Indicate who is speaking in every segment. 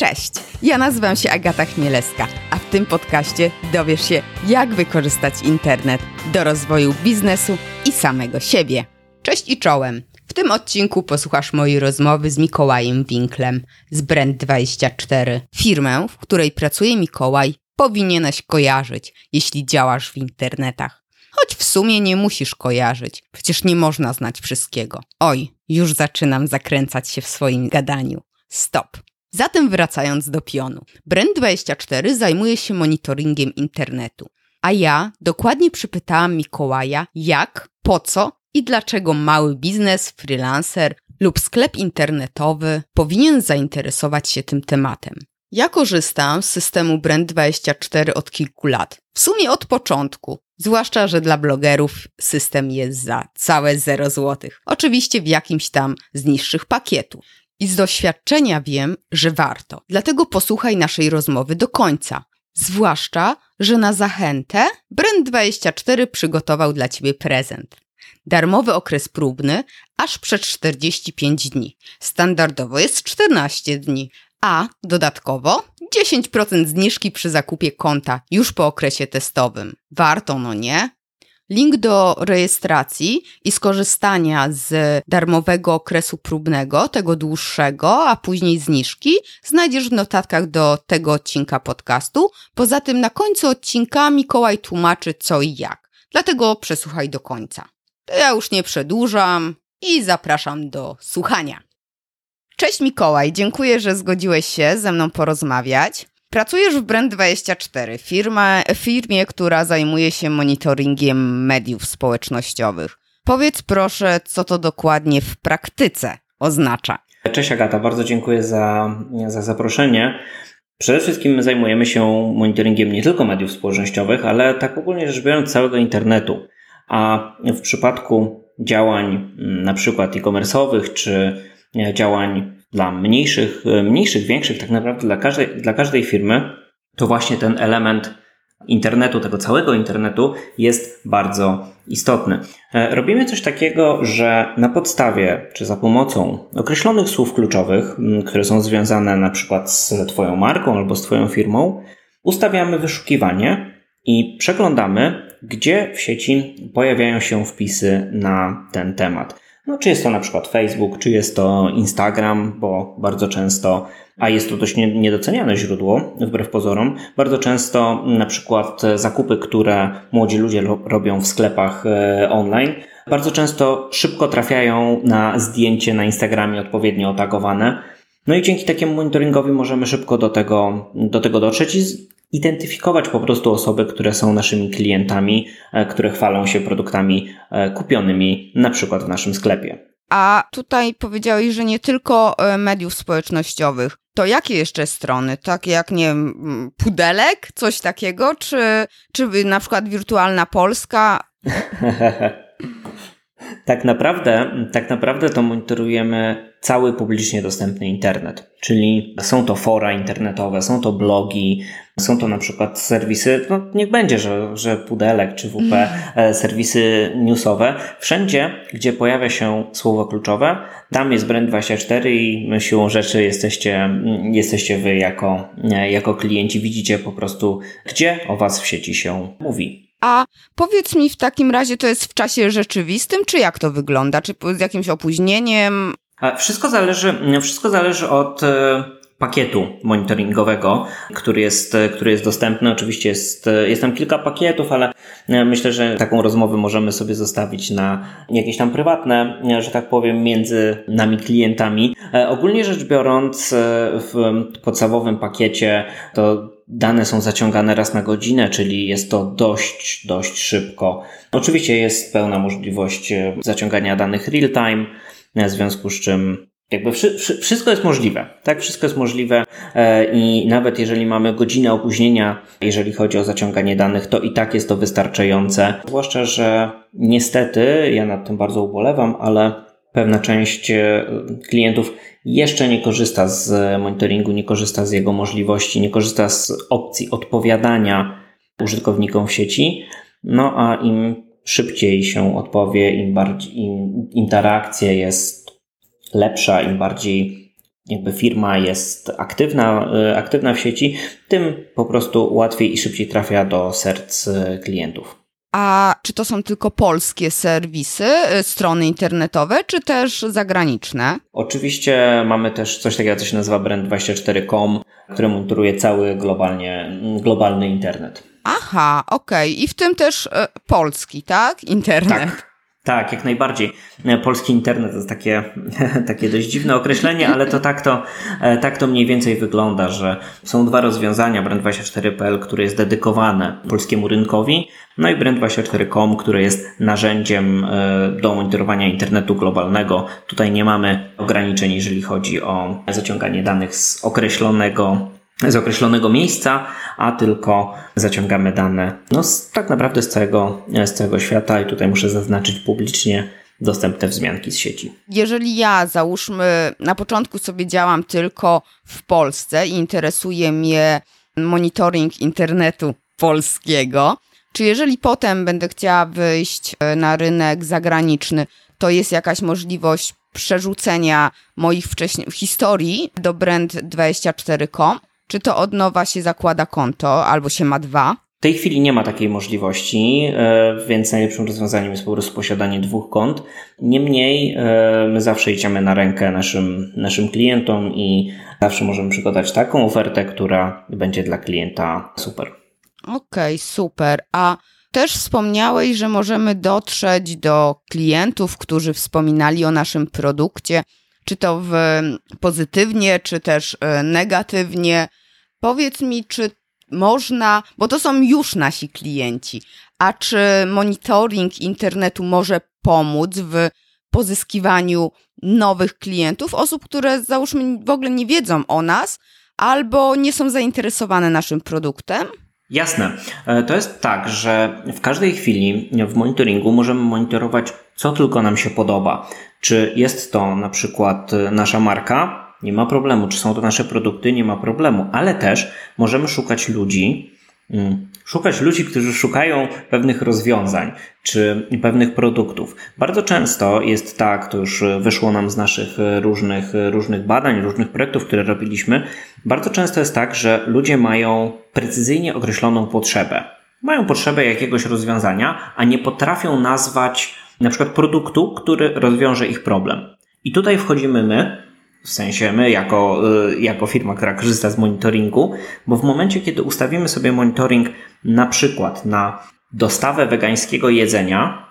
Speaker 1: Cześć, ja nazywam się Agata Chmielewska, a w tym podcaście dowiesz się, jak wykorzystać internet do rozwoju biznesu i samego siebie. Cześć i czołem! W tym odcinku posłuchasz mojej rozmowy z Mikołajem Winklem z Brand24. Firmę, w której pracuje Mikołaj, powinieneś kojarzyć, jeśli działasz w internetach. Choć w sumie nie musisz kojarzyć, przecież nie można znać wszystkiego. Oj, już zaczynam zakręcać się w swoim gadaniu. Stop! Zatem wracając do pionu. Brand24 zajmuje się monitoringiem internetu. A ja dokładnie przypytałam Mikołaja, jak, po co i dlaczego mały biznes, freelancer lub sklep internetowy powinien zainteresować się tym tematem. Ja korzystam z systemu Brand24 od kilku lat, w sumie od początku, zwłaszcza, że dla blogerów system jest za całe 0 zł. Oczywiście w jakimś tam z niższych pakietów. I z doświadczenia wiem, że warto. Dlatego posłuchaj naszej rozmowy do końca. Zwłaszcza, że na zachętę Brand24 przygotował dla Ciebie prezent. Darmowy okres próbny aż przed 45 dni. Standardowo jest 14 dni, a dodatkowo 10% zniżki przy zakupie konta już po okresie testowym. Warto, no nie? Link do rejestracji i skorzystania z darmowego okresu próbnego, tego dłuższego, a później zniżki, znajdziesz w notatkach do tego odcinka podcastu. Poza tym na końcu odcinka Mikołaj tłumaczy co i jak. Dlatego przesłuchaj do końca. To ja już nie przedłużam i zapraszam do słuchania. Cześć Mikołaj, dziękuję, że zgodziłeś się ze mną porozmawiać. Pracujesz w Brand24, firma, firmie, która zajmuje się monitoringiem mediów społecznościowych. Powiedz proszę, co to dokładnie w praktyce oznacza.
Speaker 2: Cześć Agata, bardzo dziękuję za, za zaproszenie. Przede wszystkim zajmujemy się monitoringiem nie tylko mediów społecznościowych, ale tak ogólnie rzecz biorąc całego internetu. A w przypadku działań na przykład e-commerce'owych czy działań dla mniejszych, mniejszych, większych, tak naprawdę dla każdej, dla każdej firmy, to właśnie ten element internetu, tego całego internetu jest bardzo istotny. E, robimy coś takiego, że na podstawie czy za pomocą określonych słów kluczowych, które są związane na przykład z Twoją marką albo z Twoją firmą, ustawiamy wyszukiwanie i przeglądamy, gdzie w sieci pojawiają się wpisy na ten temat. No, czy jest to na przykład Facebook, czy jest to Instagram, bo bardzo często, a jest to dość niedoceniane źródło, wbrew pozorom, bardzo często na przykład zakupy, które młodzi ludzie robią w sklepach e, online, bardzo często szybko trafiają na zdjęcie na Instagramie odpowiednio otagowane. No i dzięki takiemu monitoringowi możemy szybko do tego, do tego dotrzeć i identyfikować po prostu osoby, które są naszymi klientami, e, które chwalą się produktami e, kupionymi na przykład w naszym sklepie.
Speaker 1: A tutaj powiedziałeś, że nie tylko e, mediów społecznościowych. To jakie jeszcze strony? Takie jak, nie wiem, Pudelek? Coś takiego? Czy, czy na przykład Wirtualna Polska?
Speaker 2: tak naprawdę, tak naprawdę to monitorujemy cały publicznie dostępny internet. Czyli są to fora internetowe, są to blogi, są to na przykład serwisy, no niech będzie, że, że Pudelek czy WP, e, serwisy newsowe. Wszędzie, gdzie pojawia się słowo kluczowe, tam jest Brand24 i siłą rzeczy jesteście, jesteście wy jako, jako klienci, widzicie po prostu, gdzie o was w sieci się mówi.
Speaker 1: A powiedz mi w takim razie, to jest w czasie rzeczywistym, czy jak to wygląda? Czy z jakimś opóźnieniem?
Speaker 2: Wszystko zależy, wszystko zależy od e, pakietu monitoringowego, który jest, który jest dostępny. Oczywiście jest, jest tam kilka pakietów, ale e, myślę, że taką rozmowę możemy sobie zostawić na jakieś tam prywatne, e, że tak powiem, między nami klientami. Ogólnie rzecz biorąc, w podstawowym pakiecie to dane są zaciągane raz na godzinę, czyli jest to dość, dość szybko. Oczywiście jest pełna możliwość zaciągania danych real time w związku z czym jakby wszystko jest możliwe, tak? Wszystko jest możliwe e, i nawet jeżeli mamy godzinę opóźnienia, jeżeli chodzi o zaciąganie danych, to i tak jest to wystarczające. Zwłaszcza, że niestety, ja nad tym bardzo ubolewam, ale pewna część e, klientów jeszcze nie korzysta z monitoringu, nie korzysta z jego możliwości, nie korzysta z opcji odpowiadania użytkownikom w sieci. No a im szybciej się odpowie, im bardziej, im interakcja jest lepsza, im bardziej jakby firma jest aktywna, aktywna w sieci, tym po prostu łatwiej i szybciej trafia do serc klientów.
Speaker 1: A czy to są tylko polskie serwisy, y, strony internetowe, czy też zagraniczne?
Speaker 2: Oczywiście mamy też coś takiego, co się nazywa Brand24.com, który monitoruje cały globalnie, globalny internet.
Speaker 1: Aha, okej. Okay. I w tym też y, polski, tak? Internet.
Speaker 2: Tak. Tak, jak najbardziej. E, polski internet to takie, takie dość dziwne określenie, ale to tak to, e, tak to mniej więcej wygląda, że są dwa rozwiązania, Brand24.pl, które jest dedykowane polskiemu rynkowi, no i Brand24.com, które jest narzędziem e, do monitorowania internetu globalnego. Tutaj nie mamy ograniczeń, jeżeli chodzi o zaciąganie danych z określonego z określonego miejsca, a tylko zaciągamy dane no, z, tak naprawdę z całego, z całego świata i tutaj muszę zaznaczyć publicznie dostępne wzmianki z sieci.
Speaker 1: Jeżeli ja, załóżmy, na początku sobie działam tylko w Polsce i interesuje mnie monitoring internetu polskiego, czy jeżeli potem będę chciała wyjść e, na rynek zagraniczny, to jest jakaś możliwość przerzucenia moich wcześniej historii do brand24.com? Czy to od nowa się zakłada konto albo się ma dwa?
Speaker 2: W tej chwili nie ma takiej możliwości, e, więc najlepszym rozwiązaniem jest po prostu posiadanie dwóch kont. Niemniej e, my zawsze idziemy na rękę naszym, naszym klientom i zawsze możemy przygotować taką ofertę, która będzie dla klienta super.
Speaker 1: Okej, okay, super. A też wspomniałeś, że możemy dotrzeć do klientów, którzy wspominali o naszym produkcie, czy to w pozytywnie, czy też e, negatywnie. Powiedz mi, czy można, bo to są już nasi klienci, a czy monitoring internetu może pomóc w pozyskiwaniu nowych klientów, osób, które załóżmy w ogóle nie wiedzą o nas albo nie są zainteresowane naszym produktem?
Speaker 2: Jasne. E, to jest tak, że w każdej chwili w monitoringu możemy monitorować, co tylko nam się podoba. Czy jest to na przykład nasza marka, nie ma problemu. Czy są to nasze produkty, nie ma problemu, ale też możemy szukać ludzi, mm, szukać ludzi, którzy szukają pewnych rozwiązań czy pewnych produktów. Bardzo często jest tak, to już wyszło nam z naszych różnych, różnych badań, różnych projektów, które robiliśmy. Bardzo często jest tak, że ludzie mają precyzyjnie określoną potrzebę. Mają potrzebę jakiegoś rozwiązania, a nie potrafią nazwać na przykład produktu, który rozwiąże ich problem. I tutaj wchodzimy my, w sensie my jako, y, jako firma, która korzysta z monitoringu, bo w momencie, kiedy ustawimy sobie monitoring na przykład na dostawę wegańskiego jedzenia,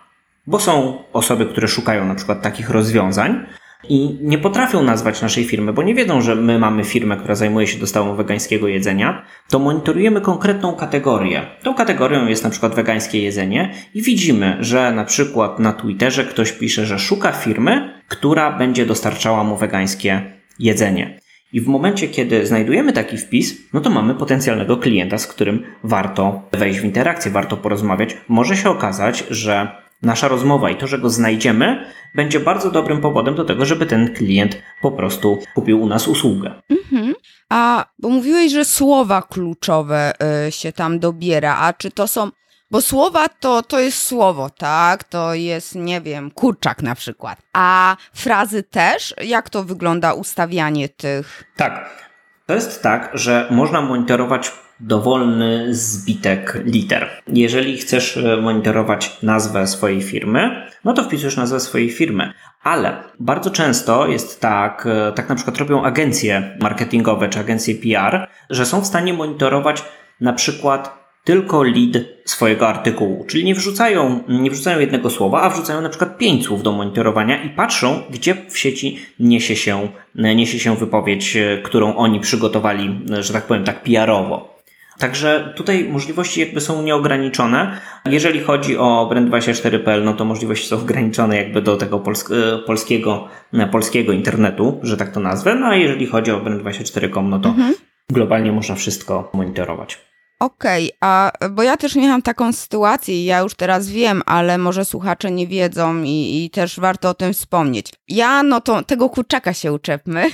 Speaker 2: bo są osoby, które szukają na przykład takich rozwiązań, i nie potrafią nazwać naszej firmy, bo nie wiedzą, że my mamy firmę, która zajmuje się dostawą wegańskiego jedzenia, to monitorujemy konkretną kategorię. Tą kategorią jest na przykład wegańskie jedzenie i widzimy, że na przykład na Twitterze ktoś pisze, że szuka firmy, która będzie dostarczała mu wegańskie jedzenie. I w momencie, kiedy znajdujemy taki wpis, no to mamy potencjalnego klienta, z którym warto wejść w interakcję, warto porozmawiać. Może się okazać, że nasza rozmowa i to, że go znajdziemy, będzie bardzo dobrym powodem do tego, żeby ten klient po prostu kupił u nas usługę. Mhm.
Speaker 1: A bo mówiłeś, że słowa kluczowe y, się tam dobiera, a czy to są. Bo słowa to, to jest słowo, tak? To jest, nie wiem, kurczak na przykład. A frazy też? Jak to wygląda ustawianie tych?
Speaker 2: Tak. To jest tak, że można monitorować dowolny zbitek liter. Jeżeli chcesz e, monitorować nazwę swojej firmy, no to wpisujesz nazwę swojej firmy. Ale bardzo często jest tak, e, tak na przykład robią agencje marketingowe czy agencje PR, że są w stanie monitorować na przykład tylko lead swojego artykułu. Czyli nie wrzucają, nie wrzucają jednego słowa, a wrzucają na przykład pięć słów do monitorowania i patrzą, gdzie w sieci niesie się, niesie się wypowiedź, e, którą oni przygotowali, że tak powiem, tak PR-owo. Także tutaj możliwości jakby są nieograniczone. Jeżeli chodzi o Brand24.pl, no to możliwości są ograniczone jakby do tego e, polskiego, e, polskiego internetu, że tak to nazwę. No a jeżeli chodzi o Brand24.com, no to mhm. globalnie można wszystko monitorować.
Speaker 1: Okej, okay, a bo ja też miałam taką sytuację ja już teraz wiem, ale może słuchacze nie wiedzą i, i też warto o tym wspomnieć. Ja, no to tego kurczaka się uczepmy.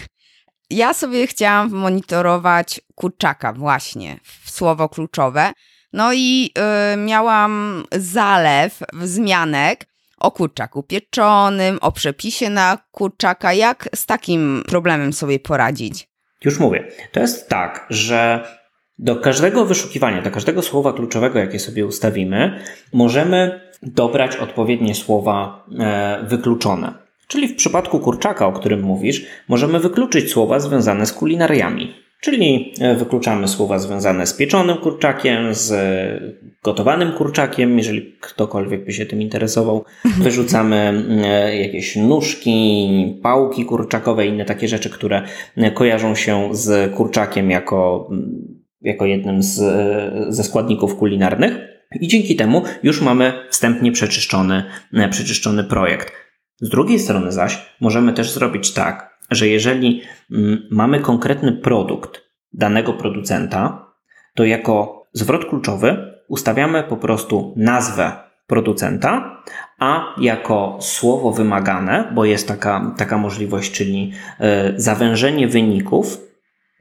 Speaker 1: Ja sobie chciałam monitorować kurczaka właśnie, słowo kluczowe. No i y, miałam zalew wzmianek o kurczaku pieczonym, o przepisie na kurczaka. Jak z takim problemem sobie poradzić?
Speaker 2: Już mówię. To jest tak, że do każdego wyszukiwania, do każdego słowa kluczowego, jakie sobie ustawimy, możemy dobrać odpowiednie słowa e, wykluczone. Czyli w przypadku kurczaka, o którym mówisz, możemy wykluczyć słowa związane z kulinariami. Czyli e, wykluczamy słowa związane z pieczonym kurczakiem, z gotowanym kurczakiem, jeżeli ktokolwiek by się tym interesował. Wyrzucamy e, jakieś nóżki, pałki kurczakowe, inne takie rzeczy, które kojarzą się z kurczakiem jako, jako jednym z, ze składników kulinarnych. I dzięki temu już mamy wstępnie przeczyszczony, przeczyszczony projekt. Z drugiej strony zaś możemy też zrobić tak, że jeżeli mm, mamy konkretny produkt danego producenta, to jako zwrot kluczowy ustawiamy po prostu nazwę producenta, a jako słowo wymagane, bo jest taka, taka możliwość, czyli e, zawężenie wyników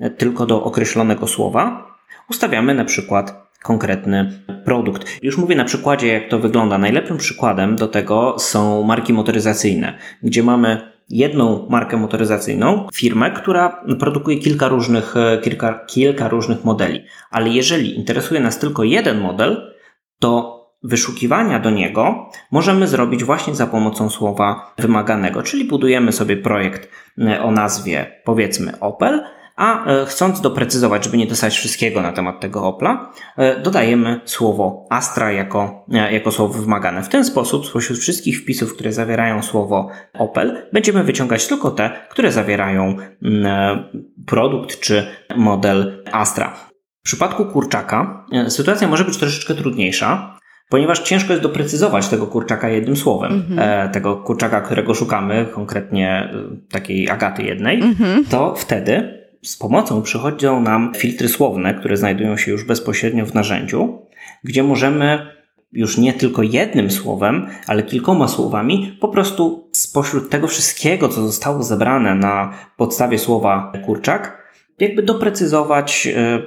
Speaker 2: e, tylko do określonego słowa, ustawiamy na przykład konkretny produkt. Już mówię na przykładzie, jak to wygląda. Najlepszym przykładem do tego są marki motoryzacyjne, gdzie mamy jedną markę motoryzacyjną, firmę, która produkuje kilka różnych, e, kilka, kilka różnych modeli. Ale jeżeli interesuje nas tylko jeden model, to wyszukiwania do niego możemy zrobić właśnie za pomocą słowa wymaganego, czyli budujemy sobie projekt e, o nazwie powiedzmy Opel, a e, chcąc doprecyzować, żeby nie dostać wszystkiego na temat tego Opla, e, dodajemy słowo Astra jako, e, jako słowo wymagane. W ten sposób spośród wszystkich wpisów, które zawierają słowo Opel, będziemy wyciągać tylko te, które zawierają mm, produkt czy model Astra. W przypadku kurczaka sytuacja może być troszeczkę trudniejsza, ponieważ ciężko jest doprecyzować tego kurczaka jednym słowem. Mm-hmm. tego kurczaka, którego szukamy, konkretnie takiej Agaty jednej, mm-hmm. to wtedy z pomocą przychodzą nam filtry słowne, które znajdują się już bezpośrednio w narzędziu, gdzie możemy już nie tylko jednym słowem, ale kilkoma słowami, po prostu spośród tego wszystkiego, co zostało zebrane na podstawie słowa kurczak, jakby doprecyzować e,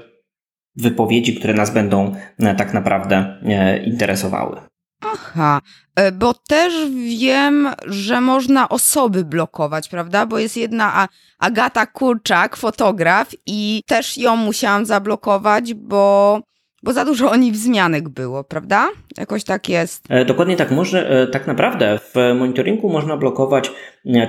Speaker 2: wypowiedzi, które nas będą e, tak naprawdę e, interesowały.
Speaker 1: Aha, e, bo też wiem, że można osoby blokować, prawda? Bo jest jedna Agata Kurczak, fotograf, i też ją musiałam zablokować, bo, bo za dużo o niej wzmianek było, prawda? Jakoś tak jest.
Speaker 2: E, dokładnie tak. Można, e, tak naprawdę w monitoringu można blokować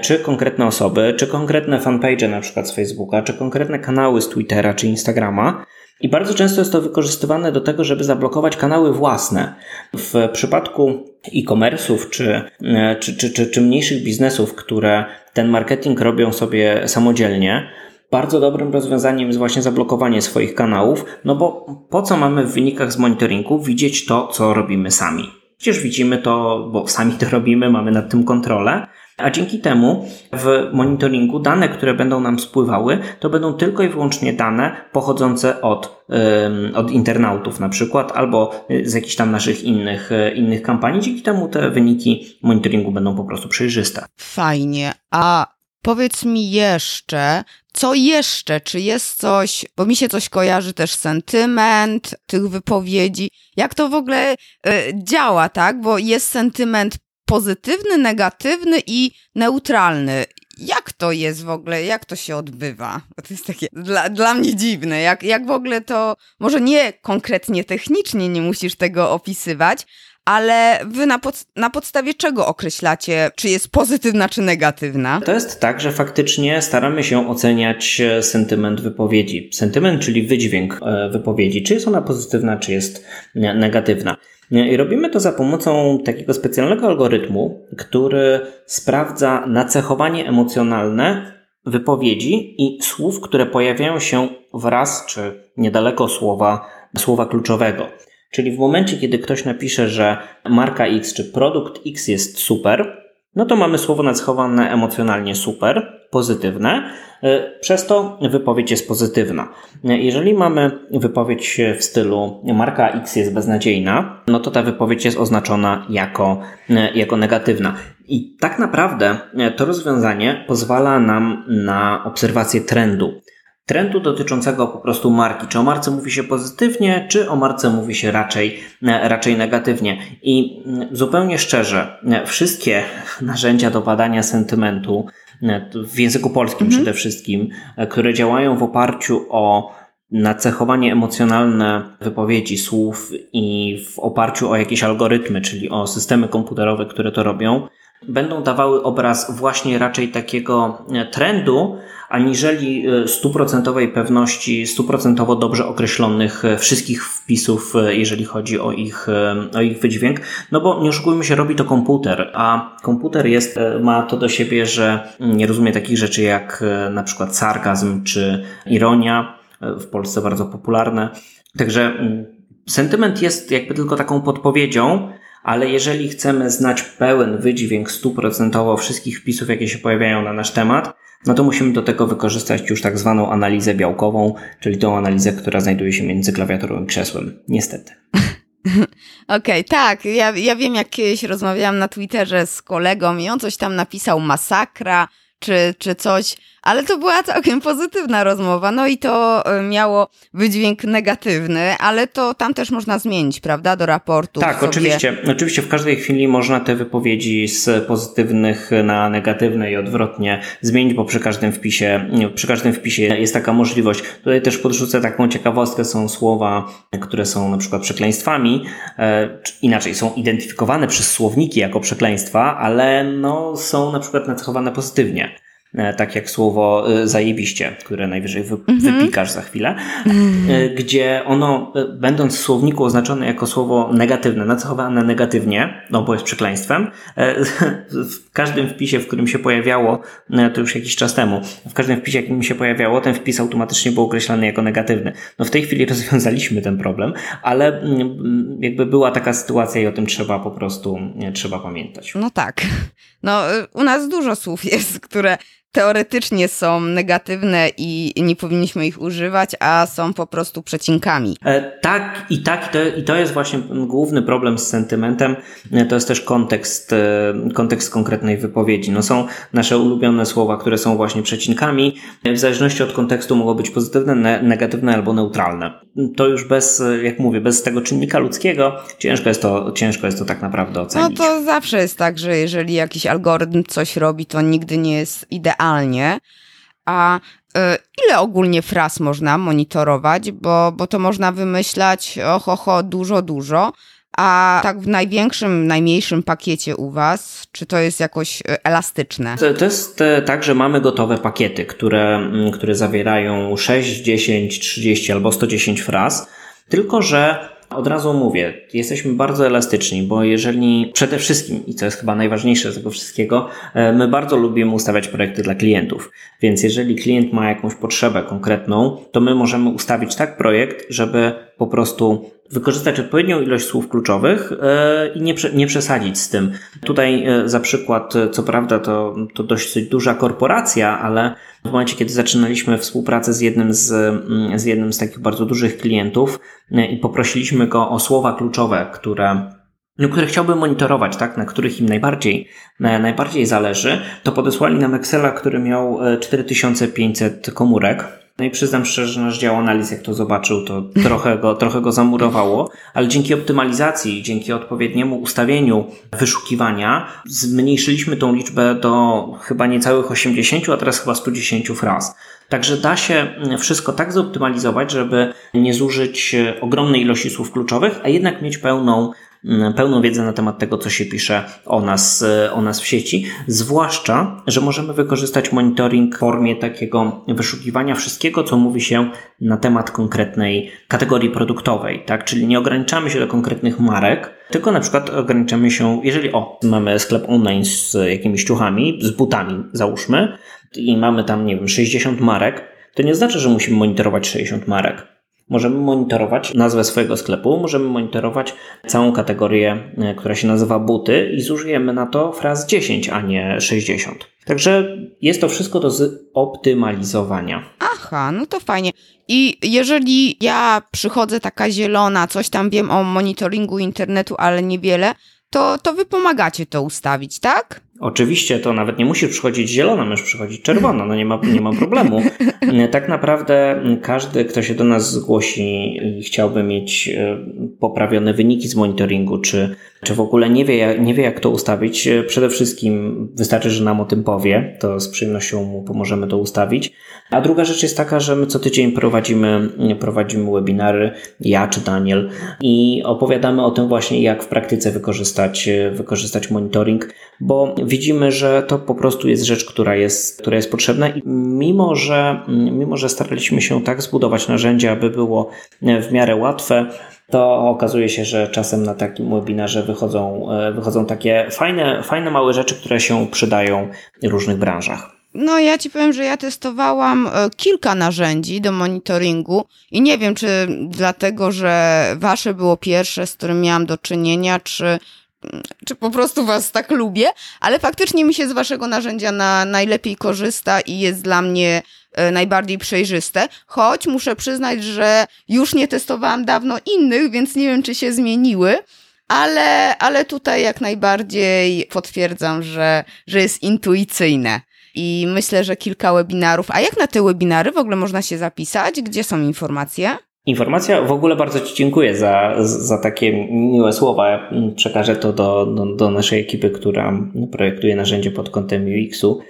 Speaker 2: czy konkretne osoby, czy konkretne fanpage na przykład z Facebooka, czy konkretne kanały z Twittera, czy Instagrama. I bardzo często jest to wykorzystywane do tego, żeby zablokować kanały własne. W przypadku e-commerce'ów czy, e, czy, czy, czy, czy mniejszych biznesów, które ten marketing robią sobie samodzielnie, bardzo dobrym rozwiązaniem jest właśnie zablokowanie swoich kanałów, no bo po co mamy w wynikach z monitoringu widzieć to, co robimy sami? Przecież widzimy to, bo sami to robimy, mamy nad tym kontrolę, a dzięki temu w monitoringu dane, które będą nam spływały, to będą tylko i wyłącznie dane pochodzące od, od internautów na przykład, albo z jakichś tam naszych innych, e, innych kampanii. Dzięki temu te wyniki monitoringu będą po prostu przejrzyste.
Speaker 1: Fajnie. A powiedz mi jeszcze, co jeszcze? Czy jest coś, bo mi się coś kojarzy też sentyment tych wypowiedzi. Jak to w ogóle y, działa, tak? Bo jest sentyment pozytywny, negatywny i neutralny. Jak to jest w ogóle, jak to się odbywa? Bo to jest takie dla, dla mnie dziwne. Jak, jak w ogóle to, może nie konkretnie technicznie nie musisz tego opisywać, ale wy na, pod, na podstawie czego określacie, czy jest pozytywna, czy negatywna?
Speaker 2: To jest tak, że faktycznie staramy się oceniać e, sentyment wypowiedzi. Sentyment, czyli wydźwięk e, wypowiedzi, czy jest ona pozytywna, czy jest negatywna. I robimy to za pomocą takiego specjalnego algorytmu, który sprawdza nacechowanie emocjonalne wypowiedzi i słów, które pojawiają się wraz czy niedaleko słowa, słowa kluczowego. Czyli w momencie, kiedy ktoś napisze, że marka X czy produkt X jest super, no to mamy słowo nacechowane emocjonalnie super, pozytywne, e, przez to wypowiedź jest pozytywna. E, jeżeli mamy wypowiedź w stylu marka X jest beznadziejna, no to ta wypowiedź jest oznaczona jako, e, jako negatywna. I tak naprawdę to rozwiązanie pozwala nam na obserwację trendu. trendu dotyczącego po prostu marki. Czy o marce mówi się pozytywnie, czy o marce mówi się raczej, raczej negatywnie. I mm, zupełnie szczerze, wszystkie narzędzia do badania sentymentu, w języku polskim mhm. przede wszystkim, które działają w oparciu o nacechowanie emocjonalne wypowiedzi słów i w oparciu o jakieś algorytmy, czyli o systemy komputerowe, które to robią, będą dawały obraz właśnie raczej takiego e, trendu, aniżeli e, stuprocentowej pewności, stuprocentowo dobrze określonych e, wszystkich wpisów, jeżeli chodzi o ich, o ich wydźwięk. No bo nie oszukujmy się, robi to komputer, a komputer jest, ma to do siebie, że nie rozumie takich rzeczy jak na przykład sarkazm czy ironia, w Polsce bardzo popularne. Także mm, sentyment jest jakby tylko taką podpowiedzią, ale jeżeli chcemy znać pełen wydźwięk stuprocentowo wszystkich wpisów, jakie się pojawiają na nasz temat, no to musimy do tego wykorzystać już tak zwaną analizę białkową, czyli tą analizę, która znajduje się między klawiaturą i krzesłem. Niestety.
Speaker 1: Okej, okay, tak. Ja, ja wiem, jak kiedyś rozmawiałam na Twitterze z kolegą i on coś tam napisał masakra, czy, czy coś, ale to była całkiem pozytywna rozmowa, no i to e, miało wydźwięk negatywny, ale to tam też można zmienić, prawda, do raportu.
Speaker 2: Tak, sobie... oczywiście. Oczywiście w każdej chwili można te wypowiedzi z pozytywnych na negatywne i odwrotnie zmienić, bo przy każdym wpisie, przy każdym wpisie jest taka możliwość. Tutaj też podrzucę taką ciekawostkę, są słowa, które są na przykład przekleństwami, e, inaczej są identyfikowane przez słowniki jako przekleństwa, ale no, są na przykład nacechowane pozytywnie. E, tak jak słowo e, zajebiście, które najwyżej wy, mm -hmm. wypikasz za chwilę, mm. gdzie ono, będąc w słowniku oznaczone jako słowo negatywne, nacechowane negatywnie, no bo jest przekleństwem, w każdym wpisie, w którym się pojawiało, to już jakiś czas temu, w każdym wpisie, jakim się pojawiało, ten wpis automatycznie był określany jako negatywny. No w tej chwili rozwiązaliśmy ten problem, ale mm, jakby była taka sytuacja i o tym trzeba po prostu, trzeba pamiętać.
Speaker 1: No tak. No u nas dużo słów jest, które teoretycznie są negatywne i nie powinniśmy ich używać, a są po prostu przecinkami.
Speaker 2: E, tak i tak, i to, i to jest właśnie główny problem z sentymentem. E, to jest też kontekst, e, kontekst konkretnej wypowiedzi. No są nasze ulubione słowa, które są właśnie przecinkami. W zależności od kontekstu mogą być pozytywne, ne negatywne albo neutralne. To już bez, jak mówię, bez tego czynnika ludzkiego ciężko jest to, ciężko jest to tak naprawdę ocenić.
Speaker 1: No to zawsze jest tak, że jeżeli jakiś algorytm coś robi, to nigdy nie jest idealny realnie. A y, ile ogólnie fraz można monitorować, bo, bo to można wymyślać oho, ho, dużo, dużo. A tak w największym, najmniejszym pakiecie u Was, czy to jest jakoś y, elastyczne?
Speaker 2: To, to jest e, tak, że mamy gotowe pakiety, które, mm, które zawierają 6, 10, 30 albo 110 fraz, tylko że od razu mówię, jesteśmy bardzo elastyczni, bo jeżeli przede wszystkim, i co jest chyba najważniejsze z tego wszystkiego, e, my bardzo lubimy ustawiać projekty dla klientów. Więc jeżeli klient ma jakąś potrzebę konkretną, to my możemy ustawić tak projekt, żeby po prostu wykorzystać odpowiednią ilość słów kluczowych e, i nie, nie przesadzić z tym. Tutaj e, za przykład, co prawda to, to dość duża korporacja, ale w momencie, kiedy zaczynaliśmy współpracę z jednym z, mm, z jednym z takich bardzo dużych klientów e, i poprosiliśmy go o słowa kluczowe, które no, które chciałbym monitorować, tak, na których im najbardziej, na, najbardziej zależy, to podesłali nam Excela, który miał 4500 komórek no i przyznam szczerze, że nasz dział analiz, jak to zobaczył, to trochę go, trochę go zamurowało, ale dzięki optymalizacji, dzięki odpowiedniemu ustawieniu wyszukiwania, zmniejszyliśmy tą liczbę do chyba niecałych 80, a teraz chyba 110 fraz. Także da się wszystko tak zoptymalizować, żeby nie zużyć ogromnej ilości słów kluczowych, a jednak mieć pełną pełną wiedzę na temat tego, co się pisze o nas, e, o nas w sieci. Zwłaszcza, że możemy wykorzystać monitoring w formie takiego wyszukiwania wszystkiego, co mówi się na temat konkretnej kategorii produktowej, tak? Czyli nie ograniczamy się do konkretnych marek, tylko na przykład ograniczamy się, jeżeli o, mamy sklep online z jakimiś ciuchami, z butami, załóżmy, i mamy tam, nie wiem, 60 marek, to nie znaczy, że musimy monitorować 60 marek Możemy monitorować nazwę swojego sklepu, możemy monitorować całą kategorię, e, która się nazywa buty i zużyjemy na to fraz 10, a nie 60. Także jest to wszystko do zoptymalizowania.
Speaker 1: Aha, no to fajnie. I jeżeli ja przychodzę taka zielona, coś tam wiem o monitoringu internetu, ale niewiele, to, to wy pomagacie to ustawić, tak?
Speaker 2: Oczywiście to nawet nie musi przychodzić zielona, możesz przychodzić czerwona, no nie ma, nie ma problemu. Tak naprawdę każdy, kto się do nas zgłosi i chciałby mieć e, poprawione wyniki z monitoringu, czy, czy w ogóle nie wie, nie wie, jak to ustawić, e, przede wszystkim wystarczy, że nam o tym powie, to z przyjemnością mu pomożemy to ustawić. A druga rzecz jest taka, że my co tydzień prowadzimy, prowadzimy webinary, ja czy Daniel, i opowiadamy o tym właśnie, jak w praktyce wykorzystać, wykorzystać monitoring, bo widzimy, że to po prostu jest rzecz, która jest, która jest potrzebna i mimo, że, mimo, że staraliśmy się tak zbudować narzędzie, aby było w miarę łatwe, to okazuje się, że czasem na takim webinarze wychodzą, wychodzą takie fajne, fajne małe rzeczy, które się przydają w różnych branżach.
Speaker 1: No, ja ci powiem, że ja testowałam e, kilka narzędzi do monitoringu i nie wiem, czy dlatego, że wasze było pierwsze, z którym miałam do czynienia, czy, czy po prostu was tak lubię, ale faktycznie mi się z waszego narzędzia na najlepiej korzysta i jest dla mnie e, najbardziej przejrzyste, choć muszę przyznać, że już nie testowałam dawno innych, więc nie wiem, czy się zmieniły. Ale, ale tutaj jak najbardziej potwierdzam, że, że jest intuicyjne i myślę, że kilka webinarów. A jak na te webinary w ogóle można się zapisać? Gdzie są informacje?
Speaker 2: Informacja, w ogóle bardzo Ci dziękuję za, za takie miłe słowa. Przekażę to do, do, do naszej ekipy, która projektuje narzędzie pod kątem UX-u.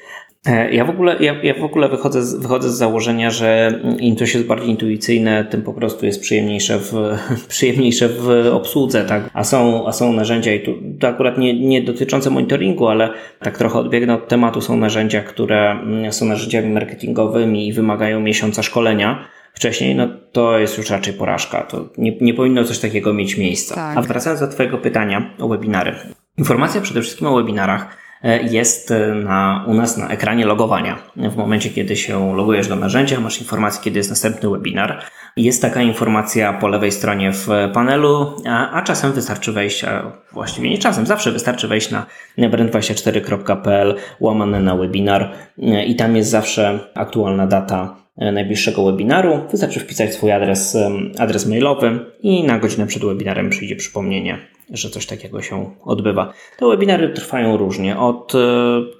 Speaker 2: E, ja w ogóle, ja, ja w ogóle wychodzę, z, wychodzę z założenia, że im coś jest bardziej intuicyjne, tym po prostu jest przyjemniejsze w, przyjemniejsze w obsłudze, tak? A są, a są narzędzia i tu, to akurat nie, nie dotyczące monitoringu, ale tak trochę odbiegnę od tematu, są narzędzia, które mm, są narzędziami marketingowymi i wymagają miesiąca szkolenia wcześniej, no to jest już raczej porażka. To nie, nie powinno coś takiego mieć miejsca. Tak. A wracając do Twojego pytania o webinary. Informacja przede wszystkim o webinarach E, jest e, na, u nas na ekranie logowania. W momencie, kiedy się logujesz do narzędzia, masz informację, kiedy jest następny webinar. Jest taka informacja po lewej stronie w panelu, a, a czasem wystarczy wejść, a właściwie nie czasem, zawsze wystarczy wejść na brand24.pl łamane na webinar e, i tam jest zawsze aktualna data najbliższego webinaru. Wystarczy wpisać swój adres, adres mailowy i na godzinę przed webinarem przyjdzie przypomnienie że coś takiego się odbywa. Te webinary trwają różnie, od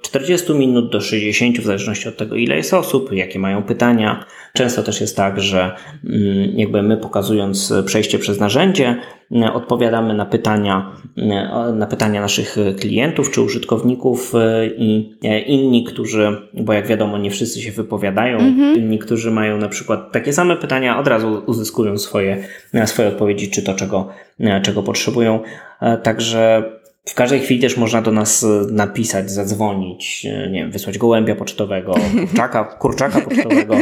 Speaker 2: 40 e, minut do 60, w zależności od tego, ile jest osób, jakie mają pytania. Często też jest tak, że mm, jakby my pokazując przejście przez narzędzie, mm, odpowiadamy na pytania, mm, na pytania naszych klientów czy użytkowników e, i e, inni, którzy, bo jak wiadomo, nie wszyscy się wypowiadają, mhm. inni, którzy mają na przykład takie same pytania, od razu uzyskują swoje, swoje odpowiedzi, czy to, czego, czego potrzebują. Także w każdej chwili też można do nas e, napisać, zadzwonić, e, nie wiem, wysłać gołębia pocztowego, kurczaka, kurczaka pocztowego.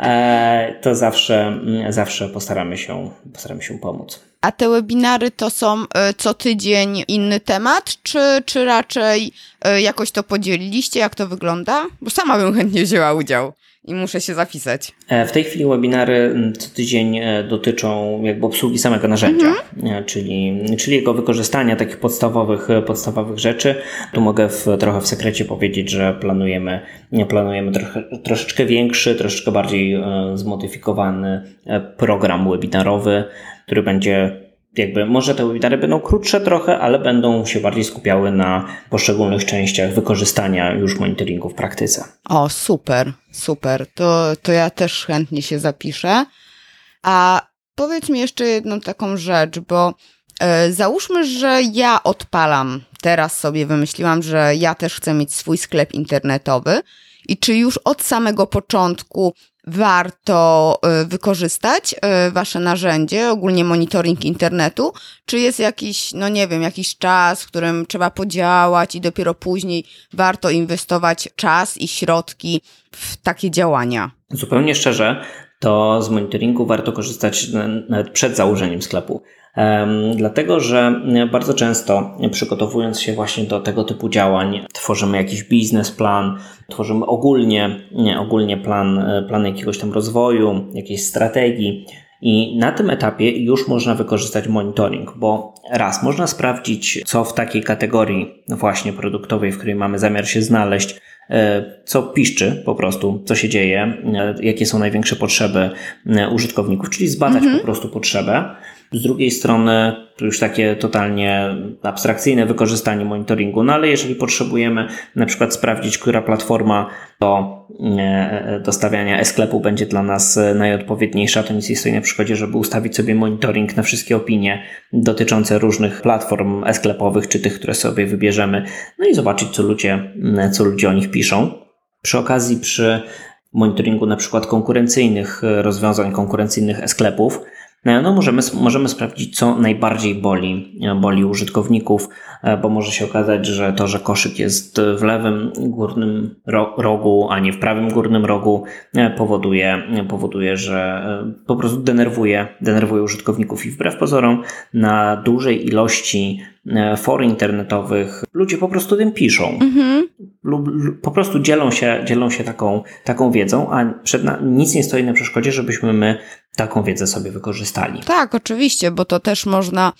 Speaker 2: E, to zawsze, mm, zawsze postaramy się, postaramy się pomóc.
Speaker 1: A te webinary to są co tydzień inny temat, czy, czy raczej jakoś to podzieliliście? Jak to wygląda? Bo sama bym chętnie wzięła udział i muszę się zapisać.
Speaker 2: E, w tej chwili webinary mm, co tydzień e, dotyczą jakby obsługi samego narzędzia, mhm. E, czyli, czyli jego wykorzystania takich podstawowych, podstawowych rzeczy. Tu mogę w, trochę w sekrecie powiedzieć, że planujemy, planujemy trochę, troszeczkę większy, troszeczkę bardziej zmodyfikowany program webinarowy, który będzie jakby może te webinary będą krótsze trochę, ale będą się bardziej skupiały na poszczególnych częściach wykorzystania już monitoringu w praktyce.
Speaker 1: O, super, super. To, to ja też chętnie się zapiszę. A powiedz mi jeszcze jedną taką rzecz, bo e, załóżmy, że ja odpalam. Teraz sobie wymyśliłam, że ja też chcę mieć swój sklep internetowy. I czy już od samego początku warto y, wykorzystać y, wasze narzędzie, ogólnie monitoring internetu, czy jest jakiś, no nie wiem, jakiś czas, w którym trzeba podziałać i dopiero później warto inwestować czas i środki w takie działania?
Speaker 2: Zupełnie szczerze, to z monitoringu warto korzystać nawet przed założeniem sklepu. Dlatego, że bardzo często przygotowując się właśnie do tego typu działań, tworzymy jakiś biznesplan, tworzymy ogólnie, ogólnie plan, plan jakiegoś tam rozwoju, jakiejś strategii. I na tym etapie już można wykorzystać monitoring, bo raz można sprawdzić, co w takiej kategorii właśnie produktowej, w której mamy zamiar się znaleźć, e, co piszczy po prostu, co się dzieje, e, jakie są największe potrzeby e, użytkowników, czyli zbadać mhm. po prostu potrzebę. Z drugiej strony już takie totalnie abstrakcyjne wykorzystanie monitoringu. No ale jeżeli potrzebujemy na przykład sprawdzić, która platforma do e, do stawiania e-sklepu będzie dla nas najodpowiedniejsza, to nic nie stoi na przykładzie, żeby ustawić sobie monitoring na wszystkie opinie dotyczące różnych platform e-sklepowych, czy tych, które sobie wybierzemy, no i zobaczyć, co ludzie, co ludzie o nich piszą. Przy okazji, przy monitoringu na przykład konkurencyjnych rozwiązań, konkurencyjnych e-sklepów, E, no możemy, możemy sprawdzić, co najbardziej boli, e, boli użytkowników, e, bo może się okazać, że to, że koszyk jest w lewym górnym rogu, a nie w prawym górnym rogu, powoduje, powoduje że po prostu denerwuje, denerwuje użytkowników i wbrew pozorom na dużej ilości for internetowych ludzie po prostu tym piszą. Mhm. Lub, lub, po prostu dzielą się, dzielą się taką, taką wiedzą, a przed na, nic nie stoi na przeszkodzie, żebyśmy my taką wiedzę sobie wykorzystali.
Speaker 1: Tak, oczywiście, bo to też można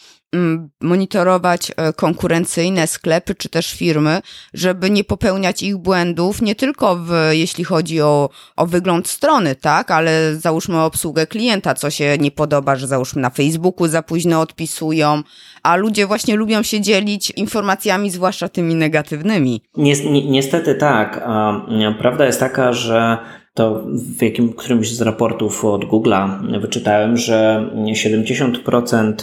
Speaker 1: monitorować e, konkurencyjne sklepy czy też firmy, żeby nie popełniać ich błędów, nie tylko w, jeśli chodzi o, o wygląd strony, tak, ale załóżmy obsługę klienta, co się nie podoba, że załóżmy na Facebooku za późno odpisują, a ludzie właśnie lubią się dzielić informacjami, zwłaszcza tymi negatywnymi.
Speaker 2: Niestety tak. Prawda jest taka, że to w jakim, którymś z raportów od Google'a wyczytałem, że 70%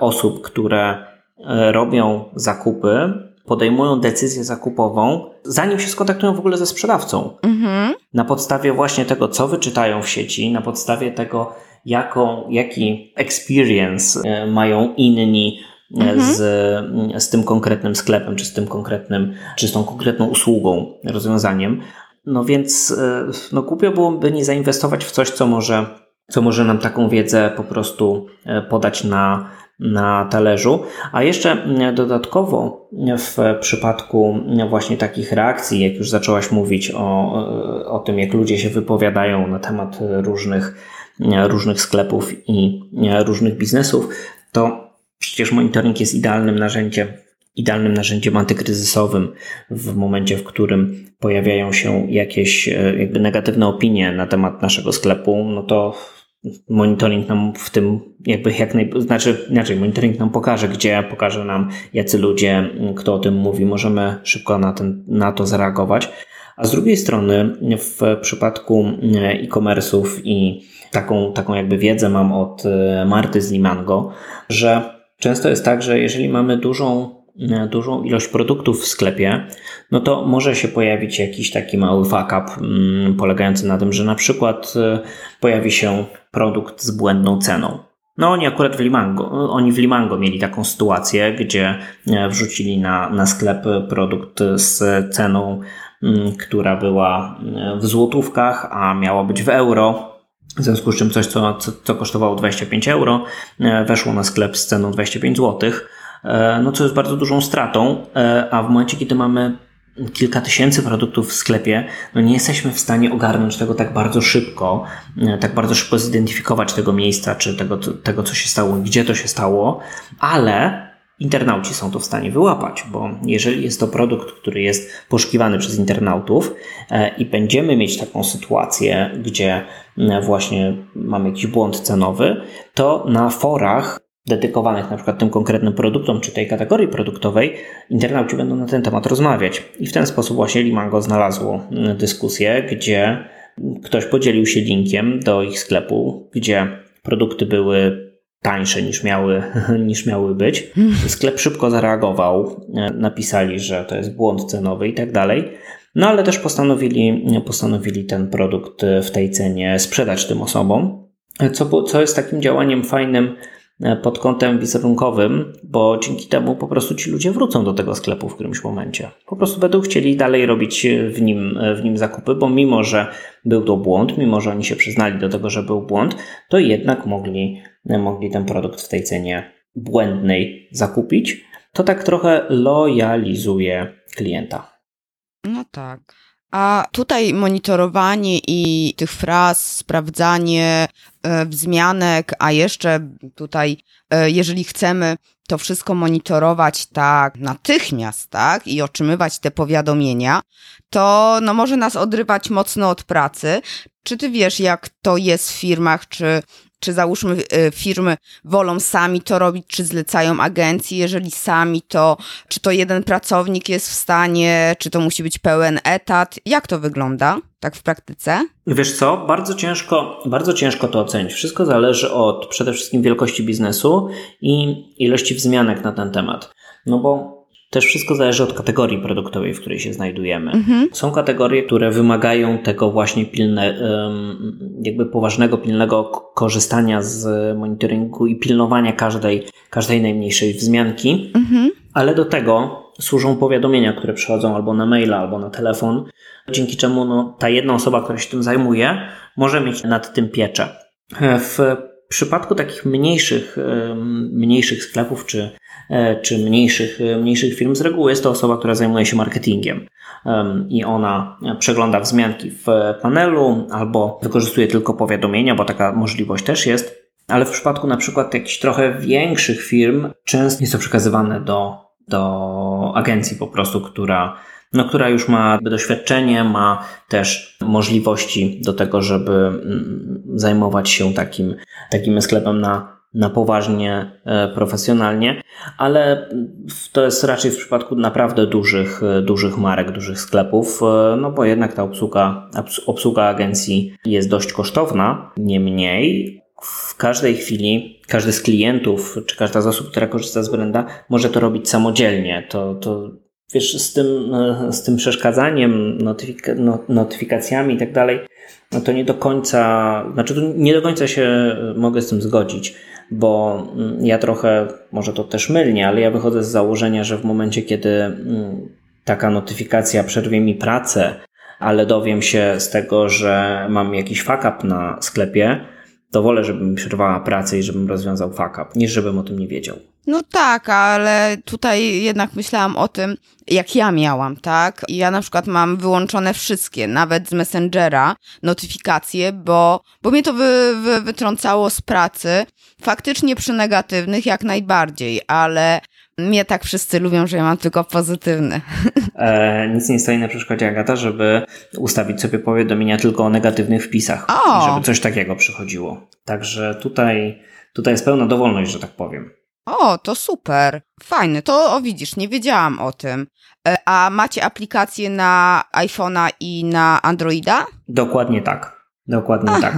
Speaker 2: osób, które e, robią zakupy, podejmują decyzję zakupową, zanim się skontaktują w ogóle ze sprzedawcą. Mhm. Na podstawie właśnie tego, co wyczytają w sieci, na podstawie tego, jaką, jaki experience e, mają inni e, mhm. z, z tym konkretnym sklepem, czy z tym konkretnym, czy z tą konkretną usługą, rozwiązaniem. No więc no głupio byłoby nie zainwestować w coś, co może, co może nam taką wiedzę po prostu podać na, na talerzu. A jeszcze dodatkowo w przypadku właśnie takich reakcji, jak już zaczęłaś mówić o, o tym, jak ludzie się wypowiadają na temat różnych, różnych sklepów i różnych biznesów, to przecież monitoring jest idealnym narzędziem idealnym narzędziem antykryzysowym w momencie, w którym pojawiają się jakieś e, jakby negatywne opinie na temat naszego sklepu, no to monitoring nam w tym jakby jak naj... znaczy inaczej, monitoring nam pokaże, gdzie, pokaże nam jacy ludzie, kto o tym mówi, możemy szybko na, ten, na to zareagować. A z drugiej strony w przypadku e, e-commerce'ów i taką, taką jakby wiedzę mam od e, Marty z Limango, że często jest tak, że jeżeli mamy dużą dużą ilość produktów w sklepie, no to może się pojawić jakiś taki mały fuck up mm, polegający na tym, że na przykład e, pojawi się produkt z błędną ceną. No oni akurat w Limango, oni w Limango mieli taką sytuację, gdzie e, wrzucili na, na sklep produkt z ceną, mm, która była w złotówkach, a miała być w euro. W związku z czym coś, co, co, co kosztowało 25 euro, weszło na sklep z ceną 25 złotych E, no co jest bardzo dużą stratą, e, a w momencie, kiedy mamy kilka tysięcy produktów w sklepie, no nie jesteśmy w stanie ogarnąć tego tak bardzo szybko, e, tak bardzo szybko zidentyfikować tego miejsca, czy tego, tego co się stało, gdzie to się stało, ale internauci są to w stanie wyłapać, bo jeżeli jest to produkt, który jest poszukiwany przez internautów i będziemy mieć taką sytuację, gdzie właśnie mamy jakiś błąd cenowy, to na forach dedykowanych na przykład tym konkretnym produktom czy tej kategorii produktowej, internauci będą na ten temat rozmawiać. I w ten sposób właśnie Limango znalazło mm, dyskusję, gdzie ktoś podzielił się linkiem do ich sklepu, gdzie produkty były tańsze niż miały, niż miały być. Sklep szybko zareagował, e, napisali, że to jest błąd cenowy i tak dalej. No ale też postanowili, postanowili ten produkt w tej cenie sprzedać tym osobom, co, co jest takim działaniem fajnym E, pod kątem wizerunkowym, bo dzięki temu po prostu ci ludzie wrócą do tego sklepu w którymś momencie. Po prostu będą chcieli dalej robić w nim, w nim zakupy, bo mimo, że był to błąd, mimo, że oni się przyznali do tego, że był błąd, to jednak mogli, mogli ten produkt w tej cenie błędnej zakupić. To tak trochę lojalizuje klienta.
Speaker 1: No tak. A tutaj monitorowanie i tych fraz, sprawdzanie e, wzmianek, a jeszcze tutaj, e, jeżeli chcemy to wszystko monitorować tak natychmiast, tak, i otrzymywać te powiadomienia, to no może nas odrywać mocno od pracy. Czy ty wiesz, jak to jest w firmach, czy czy załóżmy y, firmy wolą sami to robić, czy zlecają agencji, jeżeli sami to, czy to jeden pracownik jest w stanie, czy to musi być pełen etat, jak to wygląda? tak w praktyce?
Speaker 2: Wiesz co, bardzo ciężko, bardzo ciężko to ocenić. Wszystko zależy od przede wszystkim wielkości biznesu i ilości wzmianek na ten temat. No bo też wszystko zależy od kategorii produktowej, w której się znajdujemy. Mhm. Są kategorie, które wymagają tego właśnie pilne, jakby poważnego, pilnego korzystania z monitoringu i pilnowania każdej, każdej najmniejszej wzmianki, mhm. ale do tego służą powiadomienia, które przychodzą albo na maila, albo na telefon, dzięki czemu no, ta jedna osoba, która się tym zajmuje, może mieć nad tym pieczę. W przypadku takich mniejszych, mniejszych sklepów czy, e, czy mniejszych, mniejszych firm, z reguły jest to osoba, która zajmuje się marketingiem i ona przegląda wzmianki w panelu albo wykorzystuje tylko powiadomienia, bo taka możliwość też jest. Ale w przypadku na przykład jakichś trochę większych firm, często jest to przekazywane do, do agencji po prostu, która no, która już ma doświadczenie, ma też możliwości do tego, żeby mm, zajmować się takim, takim sklepem na, na poważnie, e, profesjonalnie, ale to jest raczej w przypadku naprawdę dużych, e, dużych marek, dużych sklepów, e, no bo jednak ta obsługa, obsługa agencji jest dość kosztowna. Niemniej w każdej chwili każdy z klientów, czy każda z osób, która korzysta z Brenda, może to robić samodzielnie. To, to wiesz, z tym, e, z tym przeszkadzaniem, notyfika, notyfikacjami i tak dalej, no to nie do końca, znaczy nie do końca się e, mogę z tym zgodzić, bo mm, ja trochę, może to też mylnie, ale ja wychodzę z założenia, że w momencie, kiedy mm, taka notyfikacja przerwie mi pracę, ale dowiem się z tego, że mam jakiś fuck na sklepie, to wolę, żeby mi przerwała pracę i żebym rozwiązał fuck up, niż żebym o tym nie wiedział.
Speaker 1: No tak, ale tutaj jednak myślałam o tym, jak ja miałam, tak? Ja na przykład mam wyłączone wszystkie, nawet z Messengera, notyfikacje, bo, bo mnie to wy, wy, wytrącało z pracy. Faktycznie przy negatywnych jak najbardziej, ale mnie tak wszyscy lubią, że ja mam tylko pozytywne.
Speaker 2: E, nic nie stoi na przeszkodzie, Agata, żeby ustawić sobie powiadomienia tylko o negatywnych wpisach. O! Żeby coś takiego przychodziło. Także tutaj, tutaj jest pełna dowolność, że tak powiem.
Speaker 1: O, to super. Fajne. To o widzisz, nie wiedziałam o tym. E, a macie aplikację na iPhone'a i na Androida?
Speaker 2: Dokładnie tak. Dokładnie Aha. tak.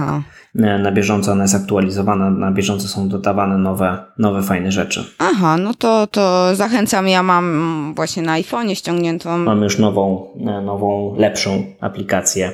Speaker 2: Na bieżąco ona jest aktualizowana, na bieżąco są dodawane nowe, nowe fajne rzeczy.
Speaker 1: Aha, no to, to zachęcam. Ja mam właśnie na iPhone'ie ściągniętą.
Speaker 2: Mam już nową, e, nową, lepszą aplikację.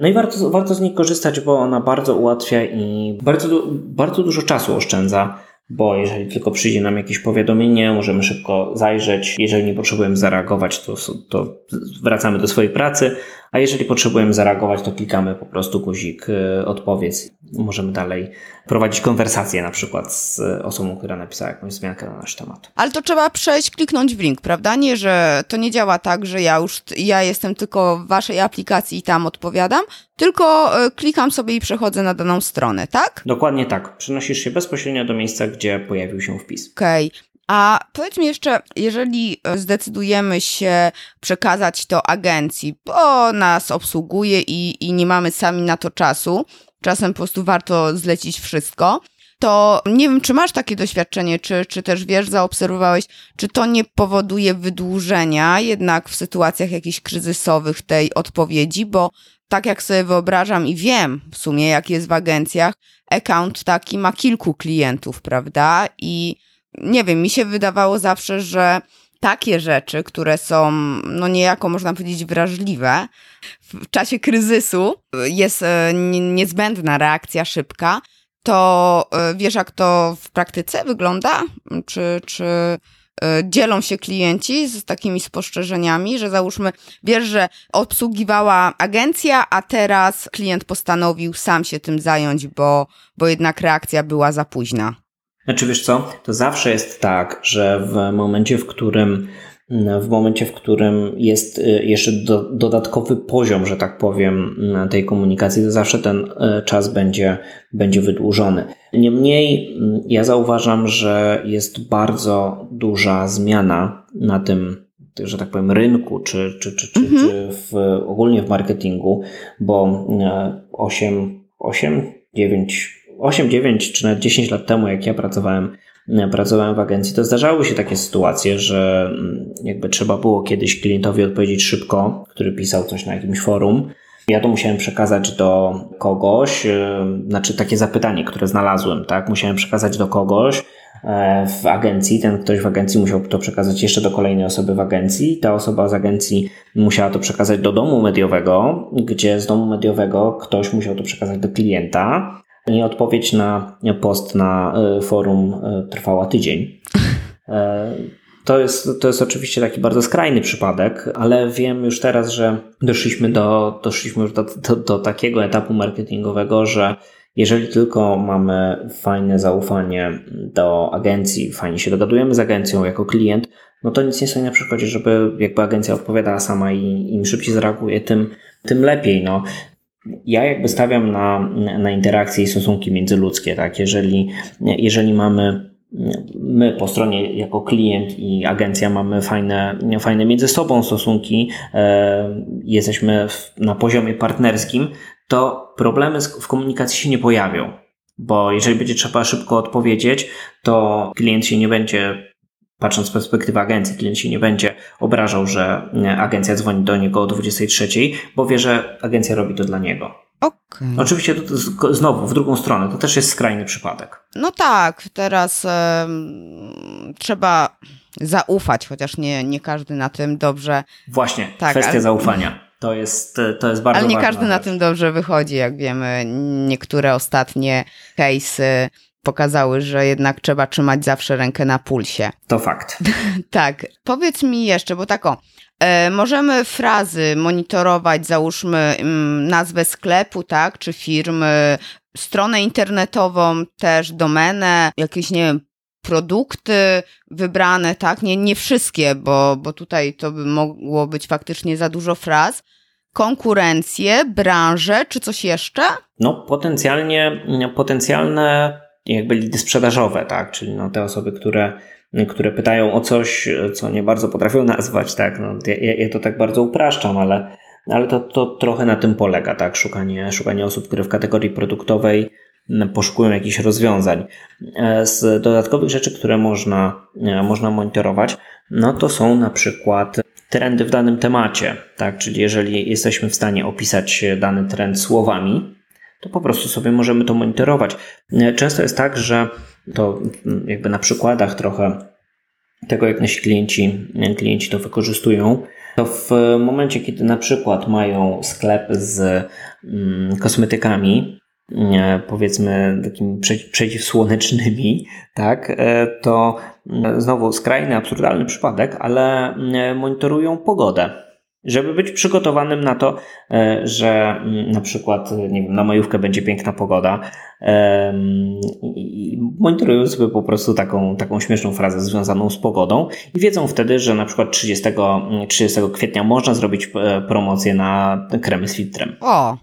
Speaker 2: No i warto, warto z niej korzystać, bo ona bardzo ułatwia i bardzo, bardzo dużo czasu oszczędza bo jeżeli tylko przyjdzie nam jakieś powiadomienie, możemy szybko zajrzeć. Jeżeli nie potrzebujemy zareagować, to, to wracamy do swojej pracy, a jeżeli potrzebujemy zareagować, to klikamy po prostu guzik y, odpowiedz. Możemy dalej prowadzić konwersację na przykład z osobą, która napisała jakąś zmiankę na nasz temat.
Speaker 1: Ale to trzeba przejść, kliknąć w link, prawda? Nie, że to nie działa tak, że ja już, ja jestem tylko w waszej aplikacji i tam odpowiadam, tylko y, klikam sobie i przechodzę na daną stronę, tak?
Speaker 2: Dokładnie tak. Przenosisz się bezpośrednio do miejsca, gdzie pojawił się wpis.
Speaker 1: Okej. Okay. A powiedz mi jeszcze, jeżeli e, zdecydujemy się przekazać to agencji, bo nas obsługuje i, i nie mamy sami na to czasu, czasem po prostu warto zlecić wszystko, to nie wiem, czy masz takie doświadczenie, czy, czy też wiesz, zaobserwowałeś, czy to nie powoduje wydłużenia jednak w sytuacjach jakichś kryzysowych tej odpowiedzi, bo tak jak sobie wyobrażam i wiem w sumie, jak jest w agencjach, account taki ma kilku klientów, prawda? I nie wiem, mi się wydawało zawsze, że takie rzeczy, które są, no niejako można powiedzieć, wrażliwe, w czasie kryzysu jest e, niezbędna reakcja szybka, to e, wiesz, jak to w praktyce wygląda? Czy, czy e, dzielą się klienci z takimi spostrzeżeniami, że załóżmy, wiesz, że obsługiwała agencja, a teraz klient postanowił sam się tym zająć, bo, bo jednak reakcja była za późna.
Speaker 2: Znaczy wiesz co, to zawsze jest tak, że w momencie, w którym w momencie, w którym jest y, jeszcze do, dodatkowy poziom, że tak powiem, tej komunikacji, to zawsze ten y, czas będzie, będzie wydłużony. Niemniej ja zauważam, że jest bardzo duża zmiana na tym, że tak powiem, rynku, czy, czy, czy, czy, mhm. czy w, ogólnie w marketingu, bo 8, 8, 9 8, 9 czy nawet 10 lat temu, jak ja pracowałem, pracowałem w agencji, to zdarzały się takie sytuacje, że mm, jakby trzeba było kiedyś klientowi odpowiedzieć szybko, który pisał coś na jakimś forum. Ja to musiałem przekazać do kogoś, znaczy takie zapytanie, które znalazłem, tak? Musiałem przekazać do kogoś, E, w agencji. Ten ktoś w agencji musiał to przekazać jeszcze do kolejnej osoby w agencji. Ta osoba z agencji musiała to przekazać do domu mediowego, gdzie z domu mediowego ktoś musiał to przekazać do klienta. I odpowiedź na post na e, forum e, trwała tydzień. To jest, to jest oczywiście taki bardzo skrajny przypadek, ale wiem już teraz, że doszliśmy do, doszliśmy już do, do, do takiego etapu marketingowego, że jeżeli tylko mamy fajne zaufanie do agencji, fajnie się dogadujemy z agencją jako klient, no to nic nie stoi na przeszkodzie, żeby jakby agencja odpowiadała sama i im szybciej zareaguje, tym, tym lepiej. No. Ja jakby stawiam na, na interakcje i stosunki międzyludzkie, tak? Jeżeli, jeżeli mamy my po stronie jako klient i agencja mamy fajne, fajne między sobą stosunki, e, jesteśmy na poziomie partnerskim, to problemy w komunikacji się nie pojawią. Bo jeżeli będzie trzeba szybko odpowiedzieć, to klient się nie będzie, patrząc z perspektywy agencji, klient się nie będzie obrażał, że agencja dzwoni do niego o 23, bo wie, że agencja robi to dla niego.
Speaker 1: Okay.
Speaker 2: Oczywiście to, znowu w drugą stronę, to też jest skrajny przypadek.
Speaker 1: No tak, teraz trzeba zaufać, chociaż nie, nie każdy na tym dobrze.
Speaker 2: Właśnie, tak, kwestia ale... zaufania. To jest, to jest bardzo
Speaker 1: Ale nie
Speaker 2: każdy
Speaker 1: rzecz. na tym dobrze wychodzi, jak wiemy. Niektóre ostatnie case'y pokazały, że jednak trzeba trzymać zawsze rękę na pulsie.
Speaker 2: To fakt.
Speaker 1: tak. Powiedz mi jeszcze, bo tak o, e, możemy frazy monitorować, załóżmy mm, nazwę sklepu, tak, czy firmy, stronę internetową, też domenę, jakieś, nie wiem, produkty wybrane, tak? Nie, nie wszystkie, bo, bo tutaj to by mogło być faktycznie za dużo fraz. Konkurencję, branżę, czy coś jeszcze?
Speaker 2: No, potencjalnie, potencjalne jakby lidy sprzedażowe, tak? Czyli no, te osoby, które, które pytają o coś, co nie bardzo potrafią nazwać, tak? No, ja, ja to tak bardzo upraszczam, ale, ale to, to trochę na tym polega, tak? Szukanie, szukanie osób, które w kategorii produktowej poszukują jakichś rozwiązań. E, z dodatkowych rzeczy, które można, e, można monitorować, no to są na przykład trendy w danym temacie, tak? Czyli jeżeli jesteśmy w stanie opisać dany trend słowami, to po prostu sobie możemy to monitorować. E, często jest tak, że to jakby na przykładach trochę tego, jak nasi klienci, klienci to wykorzystują, to w momencie, kiedy na przykład mają sklep z mm, kosmetykami, powiedzmy takimi przeciwsłonecznymi, tak, e, to e, znowu skrajny, absurdalny przypadek, ale e, monitorują pogodę. Żeby być przygotowanym na to, że mm, na przykład nie wiem, na majówkę będzie piękna pogoda, i monitorują sobie po prostu taką, taką śmieszną frazę związaną z pogodą i wiedzą wtedy, że na przykład 30, 30 kwietnia można zrobić promocję na kremy z filtrem.
Speaker 1: O,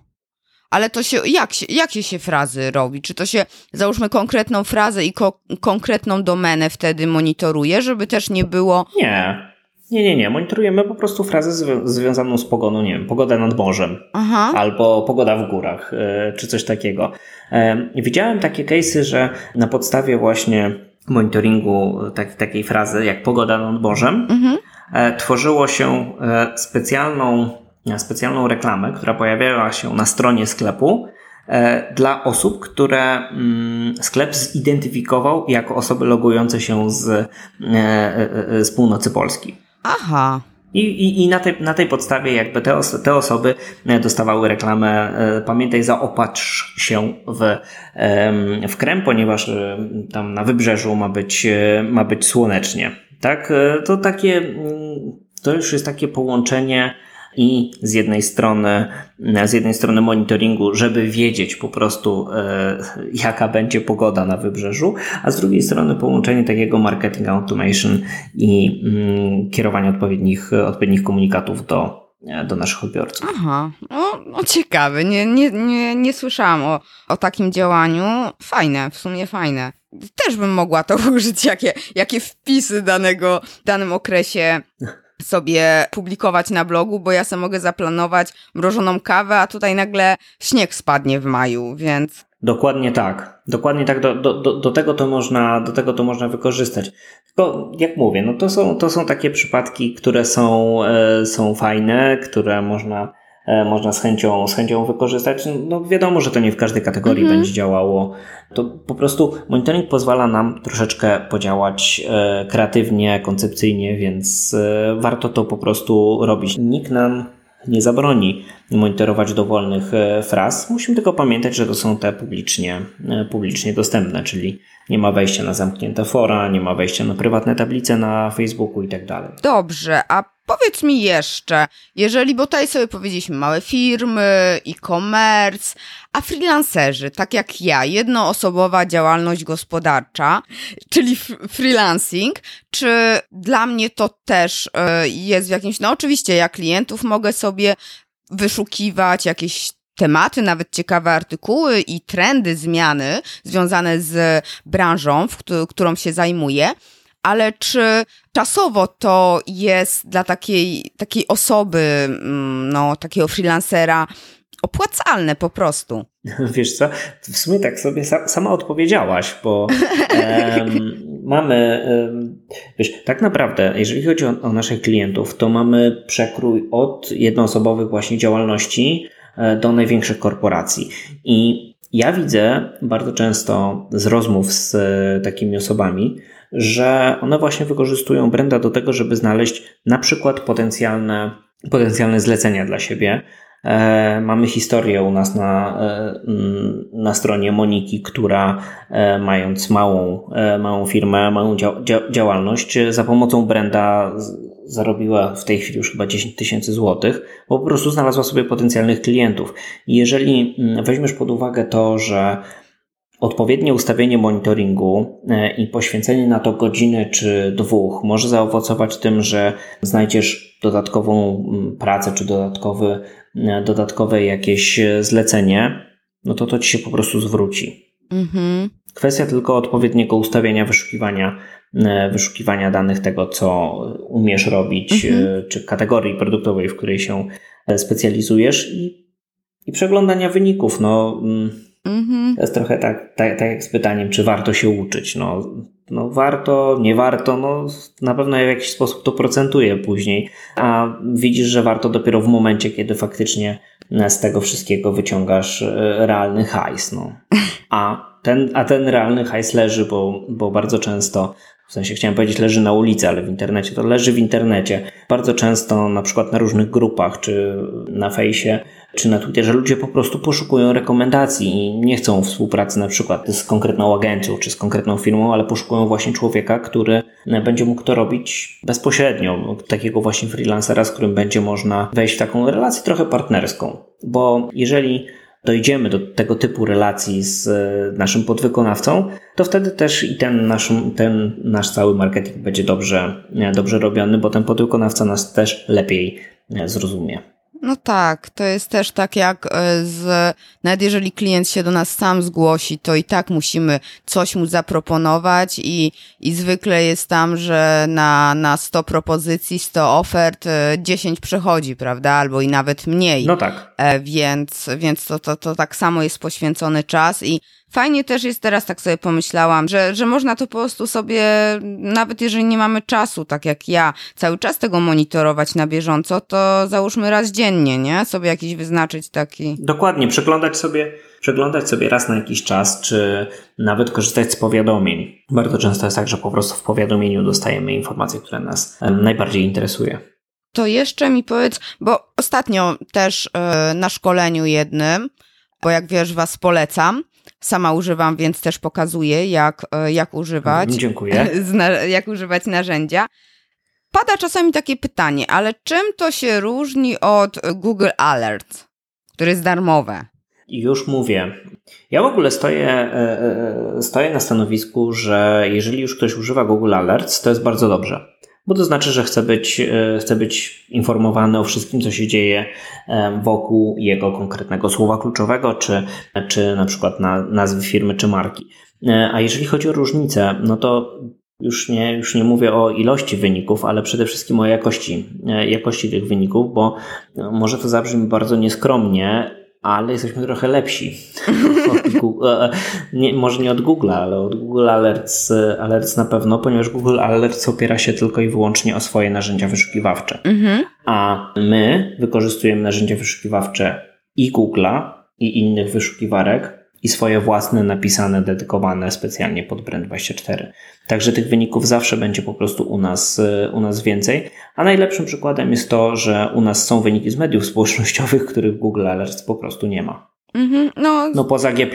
Speaker 1: ale to się, jak się, jakie się frazy robi? Czy to się, załóżmy konkretną frazę i ko konkretną domenę wtedy monitoruje, żeby też nie było...
Speaker 2: Nie, nie, nie, nie. Monitorujemy po prostu frazę zwią związaną z pogodą, nie wiem, pogoda nad morzem Aha. albo pogoda w górach, yy, czy coś takiego. Yy, widziałem takie case'y, że na podstawie właśnie monitoringu tak, takiej frazy jak pogoda nad morzem mhm. yy, tworzyło się specjalną specjalną reklamę, która pojawiała się na stronie sklepu e, dla osób, które mm, sklep zidentyfikował jako osoby logujące się z, e, e, z północy Polski.
Speaker 1: Aha.
Speaker 2: I, i, i na, tej, na tej podstawie jakby te, te osoby dostawały reklamę pamiętaj zaopatrz się w, w krem, ponieważ tam na wybrzeżu ma być, ma być słonecznie. Tak, to takie, to już jest takie połączenie i z jednej strony, z jednej strony monitoringu, żeby wiedzieć po prostu, e, jaka będzie pogoda na wybrzeżu, a z drugiej strony połączenie takiego marketing automation i mm, kierowania odpowiednich, odpowiednich komunikatów do, do naszych odbiorców.
Speaker 1: Aha, no, no ciekawe, nie, nie, nie, nie słyszałam o, o takim działaniu. Fajne, w sumie fajne. Też bym mogła to użyć, jakie, jakie wpisy danego, w danym okresie sobie publikować na blogu, bo ja sobie mogę zaplanować mrożoną kawę, a tutaj nagle śnieg spadnie w maju, więc
Speaker 2: Dokładnie tak. Dokładnie tak. Do, do, do, tego to można, do tego to można wykorzystać. Tylko jak mówię, no to są, to są takie przypadki, które są, e, są fajne, które można, można z chęcią, z chęcią wykorzystać. No wiadomo, że to nie w każdej kategorii mhm. będzie działało. To po prostu monitoring pozwala nam troszeczkę podziałać e, kreatywnie, koncepcyjnie, więc e, warto to po prostu robić. Nikt nam nie zabroni monitorować dowolnych e, fraz. Musimy tylko pamiętać, że to są te publicznie, e, publicznie dostępne, czyli nie ma wejścia na zamknięte fora, nie ma wejścia na prywatne tablice na Facebooku i tak dalej.
Speaker 1: Dobrze, a powiedz mi jeszcze, jeżeli, bo tutaj sobie powiedzieliśmy małe firmy, e-commerce, a freelancerzy, tak jak ja, jednoosobowa działalność gospodarcza, czyli freelancing, czy dla mnie to też e, jest w jakimś, no oczywiście ja klientów mogę sobie wyszukiwać, jakieś tematy, nawet ciekawe artykuły i trendy, zmiany związane z branżą, w którą się zajmuję, ale czy czasowo to jest dla takiej, takiej osoby, mm, no, takiego freelancera opłacalne po prostu?
Speaker 2: Wiesz co, w sumie tak sobie sama odpowiedziałaś, bo mamy, wiesz, tak naprawdę, jeżeli chodzi o, o naszych klientów, to mamy przekrój od jednoosobowych właśnie działalności do największych korporacji. I ja widzę bardzo często z rozmów z e, takimi osobami, że one właśnie wykorzystują Brenda do tego, żeby znaleźć na przykład potencjalne, potencjalne zlecenia dla siebie, E, mamy historię u nas na, e, na stronie Moniki, która e, mając małą, małą firmę, małą działalność, za pomocą Brenda zarobiła w tej chwili już chyba 10 tysięcy złotych, bo po prostu znalazła sobie potencjalnych klientów. jeżeli weźmiesz pod uwagę to, że Odpowiednie ustawienie monitoringu i poświęcenie na to godziny czy dwóch może zaowocować tym, że znajdziesz dodatkową pracę czy dodatkowy E, dodatkowe jakieś e, zlecenie, no to to ci się po prostu zwróci. Mhm. Kwestia tylko odpowiedniego ustawienia wyszukiwania, e, wyszukiwania danych tego, co umiesz robić, mhm. czy kategorii produktowej, w której się specjalizujesz i, i przeglądania wyników. No, mm, mhm. To jest trochę tak, tak, tak jak z pytaniem, czy warto się uczyć. No, no warto, nie warto, no na pewno w jakiś sposób to procentuje później, a widzisz, że warto dopiero w momencie, kiedy faktycznie z tego wszystkiego wyciągasz e, realny hajs, no. A ten, a ten realny hajs leży, bo, bo bardzo często w sensie chciałem powiedzieć leży na ulicy, ale w internecie to leży w internecie. Bardzo często na przykład na różnych grupach, czy na fejsie, czy na Twitterze ludzie po prostu poszukują rekomendacji i nie chcą współpracy na przykład z konkretną agencją, czy z konkretną firmą, ale poszukują właśnie człowieka, który będzie mógł to robić bezpośrednio. Takiego właśnie freelancera, z którym będzie można wejść w taką relację trochę partnerską. Bo jeżeli dojdziemy do tego typu relacji z e, naszym podwykonawcą, to wtedy też i ten nasz, ten nasz cały marketing będzie dobrze, e, dobrze robiony, bo ten podwykonawca nas też lepiej e, zrozumie.
Speaker 1: No tak, to jest też tak jak e, z, nawet jeżeli klient się do nas sam zgłosi, to i tak musimy coś mu zaproponować i, i zwykle jest tam, że na, na 100 propozycji, 100 ofert 10 e, przechodzi, prawda, albo i nawet mniej.
Speaker 2: No tak.
Speaker 1: E, więc, więc to, to, to tak samo jest poświęcony czas i Fajnie też jest teraz, tak sobie pomyślałam, że, że można to po prostu sobie, nawet jeżeli nie mamy czasu, tak jak ja, cały czas tego monitorować na bieżąco, to załóżmy raz dziennie, nie? Sobie jakiś wyznaczyć taki.
Speaker 2: Dokładnie, przeglądać sobie, przeglądać sobie raz na jakiś czas, czy nawet korzystać z powiadomień. Bardzo często jest tak, że po prostu w powiadomieniu dostajemy informacje, które nas najbardziej interesuje.
Speaker 1: To jeszcze mi powiedz, bo ostatnio też yy, na szkoleniu jednym, bo jak wiesz, was polecam, Sama używam, więc też pokazuję, jak, e, jak używać.
Speaker 2: Dziękuję.
Speaker 1: Jak używać narzędzia. Pada czasami takie pytanie, ale czym to się różni od Google Alert, które jest darmowe?
Speaker 2: Już mówię. Ja w ogóle stoję, e, e, stoję na stanowisku, że jeżeli już ktoś używa Google Alerts, to jest bardzo dobrze bo to znaczy, że chce być, e, chce być informowany o wszystkim, co się dzieje e, wokół jego konkretnego słowa kluczowego, czy, czy na przykład na, nazwy firmy, czy marki. E, a jeżeli chodzi o różnice, no to już nie, już nie mówię o ilości wyników, ale przede wszystkim o jakości, jakości tych wyników, bo może to zabrzmi bardzo nieskromnie, ale jesteśmy trochę lepsi. Google, e, nie, może nie od Google, ale od Google Alerts, Alerts na pewno, ponieważ Google Alerts opiera się tylko i wyłącznie o swoje narzędzia wyszukiwawcze. Mhm. A my wykorzystujemy narzędzia wyszukiwawcze i Google'a, i innych wyszukiwarek, i swoje własne napisane, dedykowane specjalnie pod Brand24. Także tych wyników zawsze będzie po prostu u nas, u nas więcej. A najlepszym przykładem jest to, że u nas są wyniki z mediów społecznościowych, których Google Alerts po prostu nie ma. Mm-hmm, no, no poza G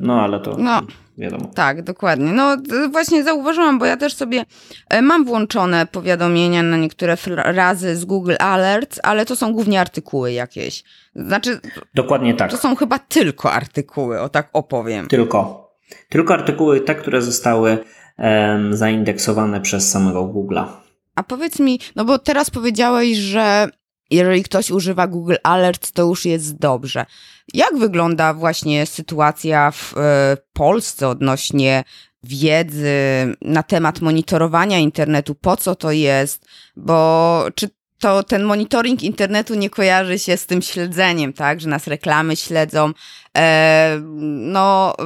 Speaker 2: no ale to no, wiadomo.
Speaker 1: Tak, dokładnie. No właśnie zauważyłam, bo ja też sobie e, mam włączone powiadomienia na niektóre razy z Google Alerts, ale to są głównie artykuły jakieś. Znaczy.
Speaker 2: Dokładnie tak.
Speaker 1: To są chyba tylko artykuły, o tak opowiem.
Speaker 2: Tylko. Tylko artykuły te, które zostały um, zaindeksowane przez samego Google'a.
Speaker 1: A powiedz mi, no bo teraz powiedziałeś, że jeżeli ktoś używa Google Alerts, to już jest dobrze. Jak wygląda właśnie sytuacja w e, Polsce odnośnie wiedzy na temat monitorowania internetu? Po co to jest? Bo czy to ten monitoring internetu nie kojarzy się z tym śledzeniem, tak? Że nas reklamy śledzą. E, no,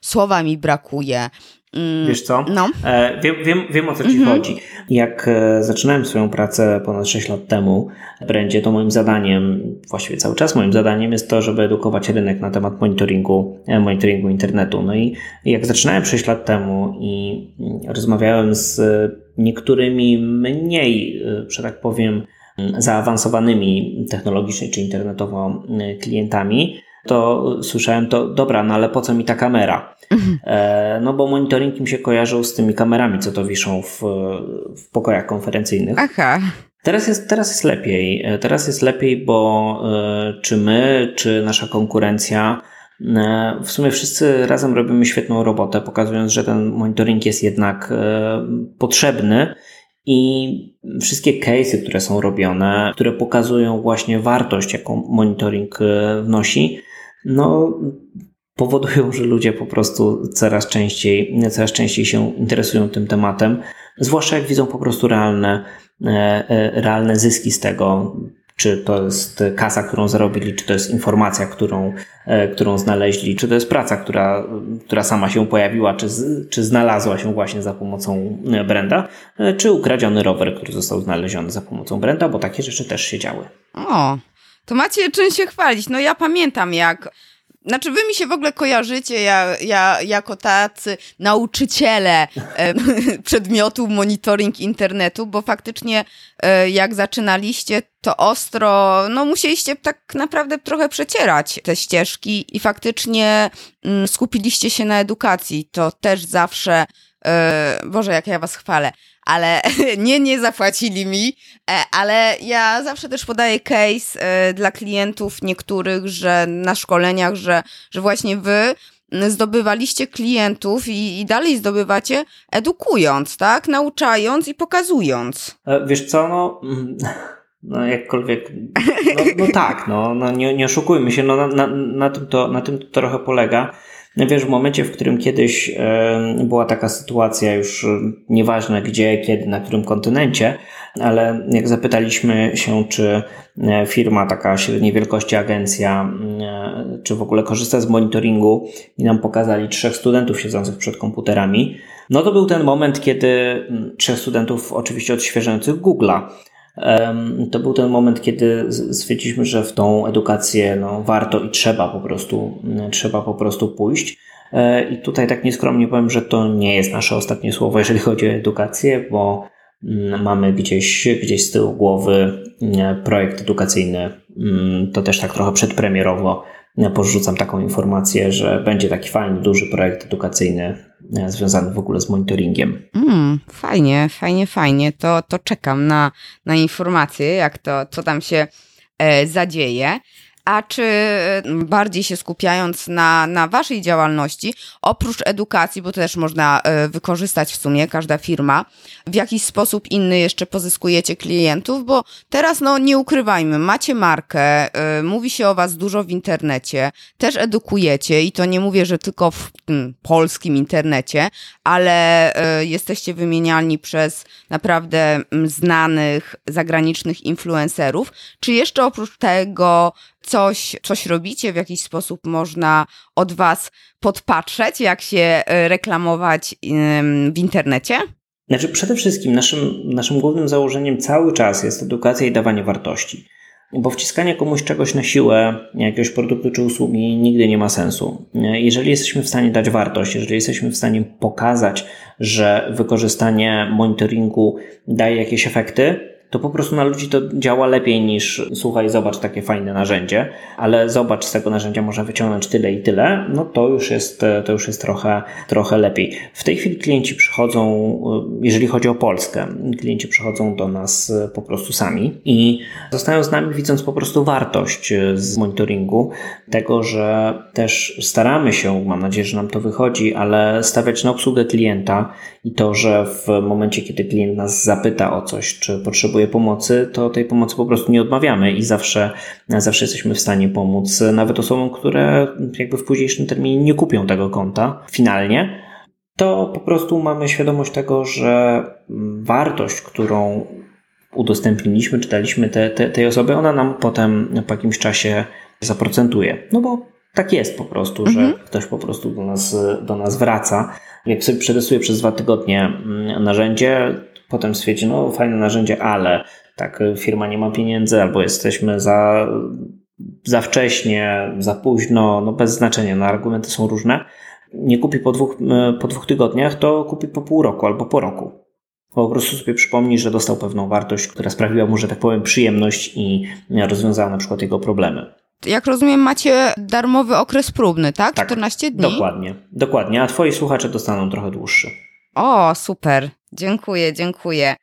Speaker 1: słowa mi brakuje.
Speaker 2: Mm, Wiesz co? No. E, wiem, wiem, wiem o co ci mhm. chodzi. Jak e, zaczynałem swoją pracę ponad 6 lat temu w Brandzie, to moim zadaniem, właściwie cały czas moim zadaniem jest to, żeby edukować rynek na temat monitoringu, e, monitoringu internetu. No i jak zaczynałem 6 lat temu i mm, rozmawiałem z niektórymi mniej, że tak powiem, zaawansowanymi technologicznie czy internetowo klientami, to słyszałem to, dobra, no ale po co mi ta kamera? Mhm. E, no bo monitoring mi się kojarzył z tymi kamerami, co to wiszą w, w pokojach konferencyjnych.
Speaker 1: Aha.
Speaker 2: Teraz jest, teraz jest lepiej. E, teraz jest lepiej, bo e, czy my, czy nasza konkurencja, w sumie wszyscy razem robimy świetną robotę, pokazując, że ten monitoring jest jednak potrzebny i wszystkie case'y, które są robione, które pokazują właśnie wartość, jaką monitoring wnosi, no, powodują, że ludzie po prostu coraz częściej, coraz częściej się interesują tym tematem, zwłaszcza jak widzą po prostu realne, e, e, realne zyski z tego, czy to jest kasa, którą zarobili, czy to jest informacja, którą, e, którą znaleźli, czy to jest praca, która, która sama się pojawiła, czy, czy znalazła się właśnie za pomocą Brenda, czy ukradziony rower, który został znaleziony za pomocą Brenda, bo takie rzeczy też się działy.
Speaker 1: O, to macie czym się chwalić. No ja pamiętam, jak znaczy, wy mi się w ogóle kojarzycie ja, ja, jako tacy nauczyciele e, przedmiotu monitoring internetu, bo faktycznie e, jak zaczynaliście, to ostro, no musieliście tak naprawdę trochę przecierać te ścieżki i faktycznie mm, skupiliście się na edukacji. To też zawsze, e, Boże, jak ja was chwalę, ale nie, nie zapłacili mi, e, ale ja zawsze też podaję case e, dla klientów niektórych, że na szkoleniach, że, że właśnie wy zdobywaliście klientów i, i dalej zdobywacie edukując, tak? Nauczając i pokazując.
Speaker 2: E, wiesz co, no... Mm, no jakkolwiek, no, no tak, no, no nie, nie oszukujmy się, no na, na, na, tym to, na tym to trochę polega. No wiesz, w momencie, w którym kiedyś była taka sytuacja, już nieważne gdzie, kiedy, na którym kontynencie, ale jak zapytaliśmy się, czy e, firma, taka średniej wielkości agencja, e, czy w ogóle korzysta z monitoringu i nam pokazali trzech studentów siedzących przed komputerami, no to był ten moment, kiedy trzech studentów oczywiście odświeżających Google'a to był ten moment, kiedy stwierdziliśmy, że w tą edukację no, warto i trzeba po prostu, trzeba po prostu pójść. E, I tutaj tak nieskromnie powiem, że to nie jest nasze ostatnie słowo, jeżeli chodzi o edukację, bo mm, mamy gdzieś, gdzieś z tyłu głowy mm, projekt edukacyjny, mm, to też tak trochę przedpremierowo porzucam taką informację, że będzie taki fajny, duży projekt edukacyjny związany w ogóle z monitoringiem.
Speaker 1: Mm, fajnie, fajnie, fajnie. To, to czekam na, na informacje, jak to, co tam się e, zadzieje a czy mm, bardziej się skupiając na, na waszej działalności, oprócz edukacji, bo to też można e, wykorzystać w sumie, każda firma, w jakiś sposób inny jeszcze pozyskujecie klientów, bo teraz no nie ukrywajmy, macie markę, e, mówi się o was dużo w internecie, też edukujecie i to nie mówię, że tylko w tym polskim internecie, ale jesteście wymienialni przez naprawdę znanych zagranicznych influencerów. Czy jeszcze oprócz tego coś, coś robicie, w jakiś sposób można od Was podpatrzeć, jak się e, reklamować w internecie?
Speaker 2: Znaczy, przede wszystkim naszym, naszym głównym założeniem cały czas jest edukacja i dawanie wartości. Bo wciskanie komuś czegoś na siłę, jakiegoś produktu czy usługi, nigdy nie ma sensu. Jeżeli jesteśmy w stanie dać wartość, jeżeli jesteśmy w stanie pokazać, że wykorzystanie monitoringu daje jakieś efekty, to po prostu na ludzi to działa lepiej niż słuchaj, zobacz takie fajne narzędzie, ale zobacz, z tego narzędzia można wyciągnąć tyle i tyle, no to już jest, to już jest trochę, trochę lepiej. W tej chwili klienci przychodzą, jeżeli chodzi o Polskę, klienci przychodzą do nas po prostu sami i zostają z nami widząc po prostu wartość z monitoringu, tego, że też staramy się, mam nadzieję, że nam to wychodzi, ale stawiać na obsługę klienta i to, że w momencie, kiedy klient nas zapyta o coś, czy potrzebuje potrzebuje pomocy, to tej pomocy po prostu nie odmawiamy i zawsze, zawsze jesteśmy w stanie pomóc nawet osobom, które jakby w późniejszym terminie nie kupią tego konta finalnie. To po prostu mamy świadomość tego, że wartość, którą udostępniliśmy, czy daliśmy te, te, tej osobie, ona nam potem po jakimś czasie zaprocentuje. No bo tak jest po prostu, że mhm. ktoś po prostu do nas, do nas wraca. Jak sobie przetestuje przez dwa tygodnie mm, narzędzie, potem stwierdzi, no fajne narzędzie, ale tak, firma nie ma pieniędzy, albo jesteśmy za, za wcześnie, za późno, no bez znaczenia, no argumenty są różne. Nie kupi po dwóch, po dwóch tygodniach, to kupi po pół roku albo po roku. Po prostu sobie przypomni, że dostał pewną wartość, która sprawiła mu, że tak powiem, przyjemność i rozwiązała na przykład jego problemy.
Speaker 1: Jak rozumiem, macie darmowy okres próbny, tak? tak 14 dni.
Speaker 2: Dokładnie, dokładnie. A twoi słuchacze dostaną trochę dłuższy.
Speaker 1: O, super. Dziękuję, dziękuję.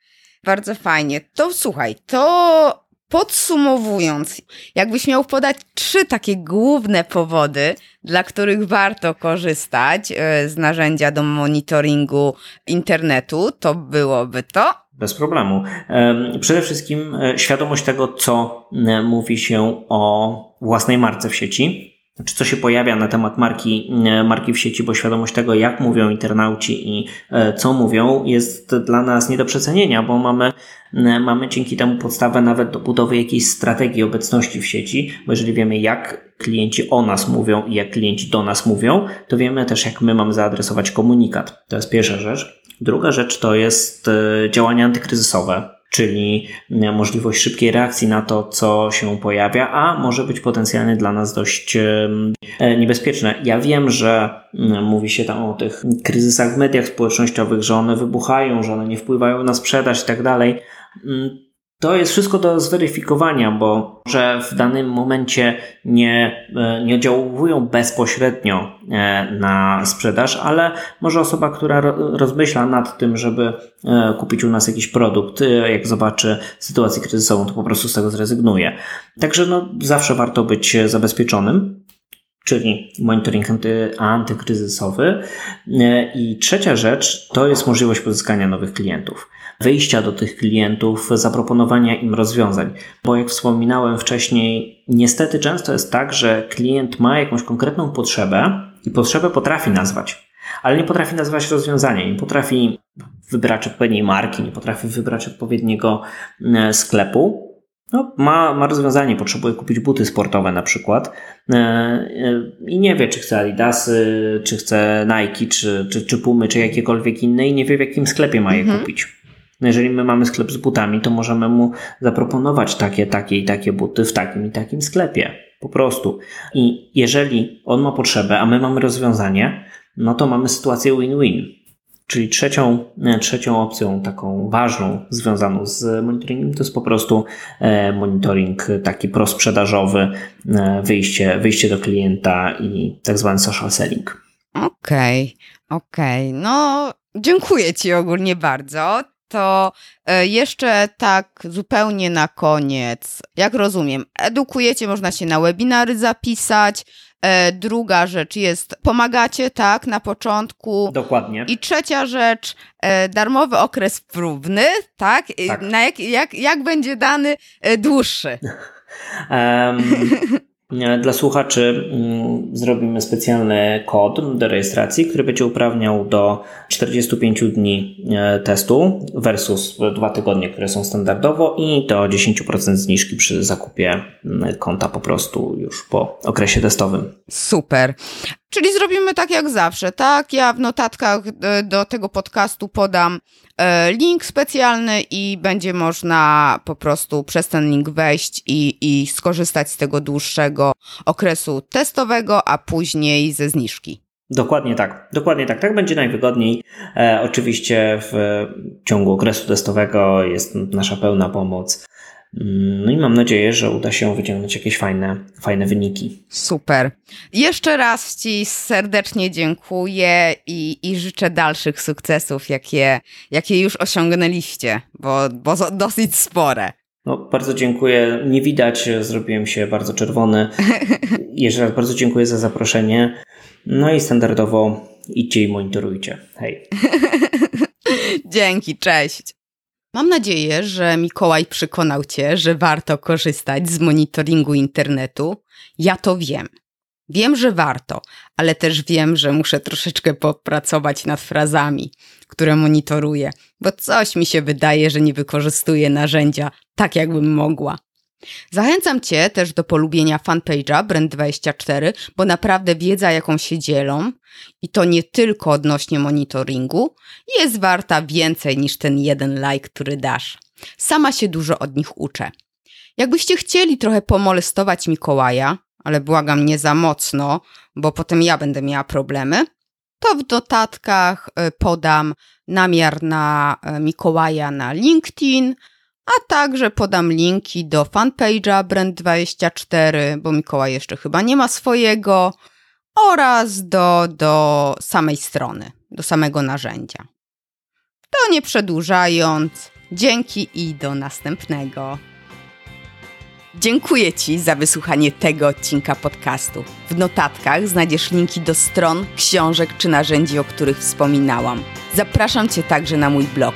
Speaker 1: Bardzo fajnie. To słuchaj, to podsumowując, jakbyś miał podać trzy takie główne powody, dla których warto korzystać e, z narzędzia do monitoringu internetu, to byłoby to?
Speaker 2: Bez problemu. Przede wszystkim e, świadomość tego, co mówi się o własnej marce w sieci znaczy, co się pojawia na temat marki, e, marki w sieci, bo świadomość tego, jak mówią internauci i e, co mówią, jest dla nas nie do przecenienia, bo mamy, e, mamy dzięki temu podstawę nawet do budowy jakiejś strategii obecności w sieci, bo jeżeli wiemy, jak klienci o nas mówią i jak klienci do nas mówią, to wiemy też, jak my mamy zaadresować komunikat. To jest pierwsza rzecz. Druga rzecz to jest działania antykryzysowe czyli e, możliwość szybkiej reakcji na to, co się pojawia, a może być potencjalnie dla nas dość e, niebezpieczne. Ja wiem, że mówi się tam o tych kryzysach w mediach społecznościowych, że one wybuchają, że one nie wpływają na sprzedaż i tak dalej. To jest wszystko do zweryfikowania, bo że w danym momencie nie, e, nie oddziałują bezpośrednio e, na sprzedaż, ale może osoba, która rozmyśla nad tym, żeby e, kupić u nas jakiś produkt, jak zobaczy sytuację kryzysową, to po prostu z tego zrezygnuje. Także no, zawsze warto być zabezpieczonym czyli monitoring anty, antykryzysowy. I trzecia rzecz to jest możliwość pozyskania nowych klientów wyjścia do tych klientów, zaproponowania im rozwiązań. Bo jak wspominałem wcześniej, niestety często jest tak, że klient ma jakąś konkretną potrzebę i potrzebę potrafi nazwać, ale nie potrafi nazwać rozwiązania, nie potrafi wybrać odpowiedniej marki, nie potrafi wybrać odpowiedniego e, sklepu. No, ma, ma rozwiązanie, potrzebuje kupić buty sportowe na przykład e, e, i nie wie, czy chce Adidasy, czy chce Nike, czy, czy, czy Pumy, czy jakiekolwiek inne i nie wie, w jakim sklepie ma je mhm. kupić. No jeżeli my mamy sklep z butami, to możemy mu zaproponować takie, takie i takie buty w takim i takim sklepie. Po prostu. I jeżeli on ma potrzebę, a my mamy rozwiązanie, no to mamy sytuację win-win. Czyli trzecią, trzecią opcją, taką ważną, związaną z monitoringiem, to jest po prostu e, monitoring taki prosprzedażowy, e, wyjście, wyjście do klienta i tak zwany social selling.
Speaker 1: Okej, okay, okej. Okay. No, dziękuję Ci ogólnie bardzo to e, jeszcze tak zupełnie na koniec, jak rozumiem, edukujecie, można się na webinary zapisać. E, druga rzecz jest, pomagacie, tak, na początku.
Speaker 2: Dokładnie.
Speaker 1: I trzecia rzecz, e, darmowy okres próbny, tak? tak. Na jak, jak, jak będzie dany dłuższy?
Speaker 2: um, dla słuchaczy mm, zrobimy specjalny kod do rejestracji, który będzie uprawniał do 45 dni e, testu versus dwa tygodnie, które są standardowo i do 10% zniżki przy zakupie mm, konta po prostu już po okresie testowym.
Speaker 1: Super. Czyli zrobimy tak jak zawsze, tak? Ja w notatkach e, do tego podcastu podam e, link specjalny i będzie można po prostu przez ten link wejść i, i skorzystać z tego dłuższego okresu testowego, a później ze zniżki.
Speaker 2: Dokładnie tak, dokładnie tak. Tak będzie najwygodniej. E, oczywiście w ciągu okresu testowego jest nasza pełna pomoc no i mam nadzieję, że uda się wyciągnąć jakieś fajne, fajne wyniki.
Speaker 1: Super. Jeszcze raz Ci serdecznie dziękuję i, i życzę dalszych sukcesów, jakie, jakie już osiągnęliście, bo, bo dosyć spore.
Speaker 2: No, bardzo dziękuję. Nie widać, zrobiłem się bardzo czerwony. Jeszcze raz bardzo dziękuję za zaproszenie. No i standardowo idźcie i monitorujcie. Hej.
Speaker 1: Dzięki, cześć. Mam nadzieję, że Mikołaj przekonał Cię, że warto korzystać z monitoringu internetu. Ja to wiem. Wiem, że warto, ale też wiem, że muszę troszeczkę popracować nad frazami, które monitoruję, bo coś mi się wydaje, że nie wykorzystuję narzędzia tak, jakbym mogła. Zachęcam Cię też do polubienia fanpage'a Brand24, bo naprawdę wiedza, jaką się dzielą, i to nie tylko odnośnie monitoringu, jest warta więcej niż ten jeden like, który dasz. Sama się dużo od nich uczę. Jakbyście chcieli trochę pomolestować Mikołaja, ale błagam nie za mocno, bo potem ja będę miała problemy, to w notatkach e, podam namiar na e, Mikołaja na LinkedIn, a także podam linki do fanpage'a Brand24, bo Mikołaj jeszcze chyba nie ma swojego, oraz do, do samej strony, do samego narzędzia. To nie przedłużając, dzięki i do następnego. Dziękuję Ci za wysłuchanie tego odcinka podcastu. W notatkach znajdziesz linki do stron, książek czy narzędzi, o których wspominałam. Zapraszam Cię także na mój blog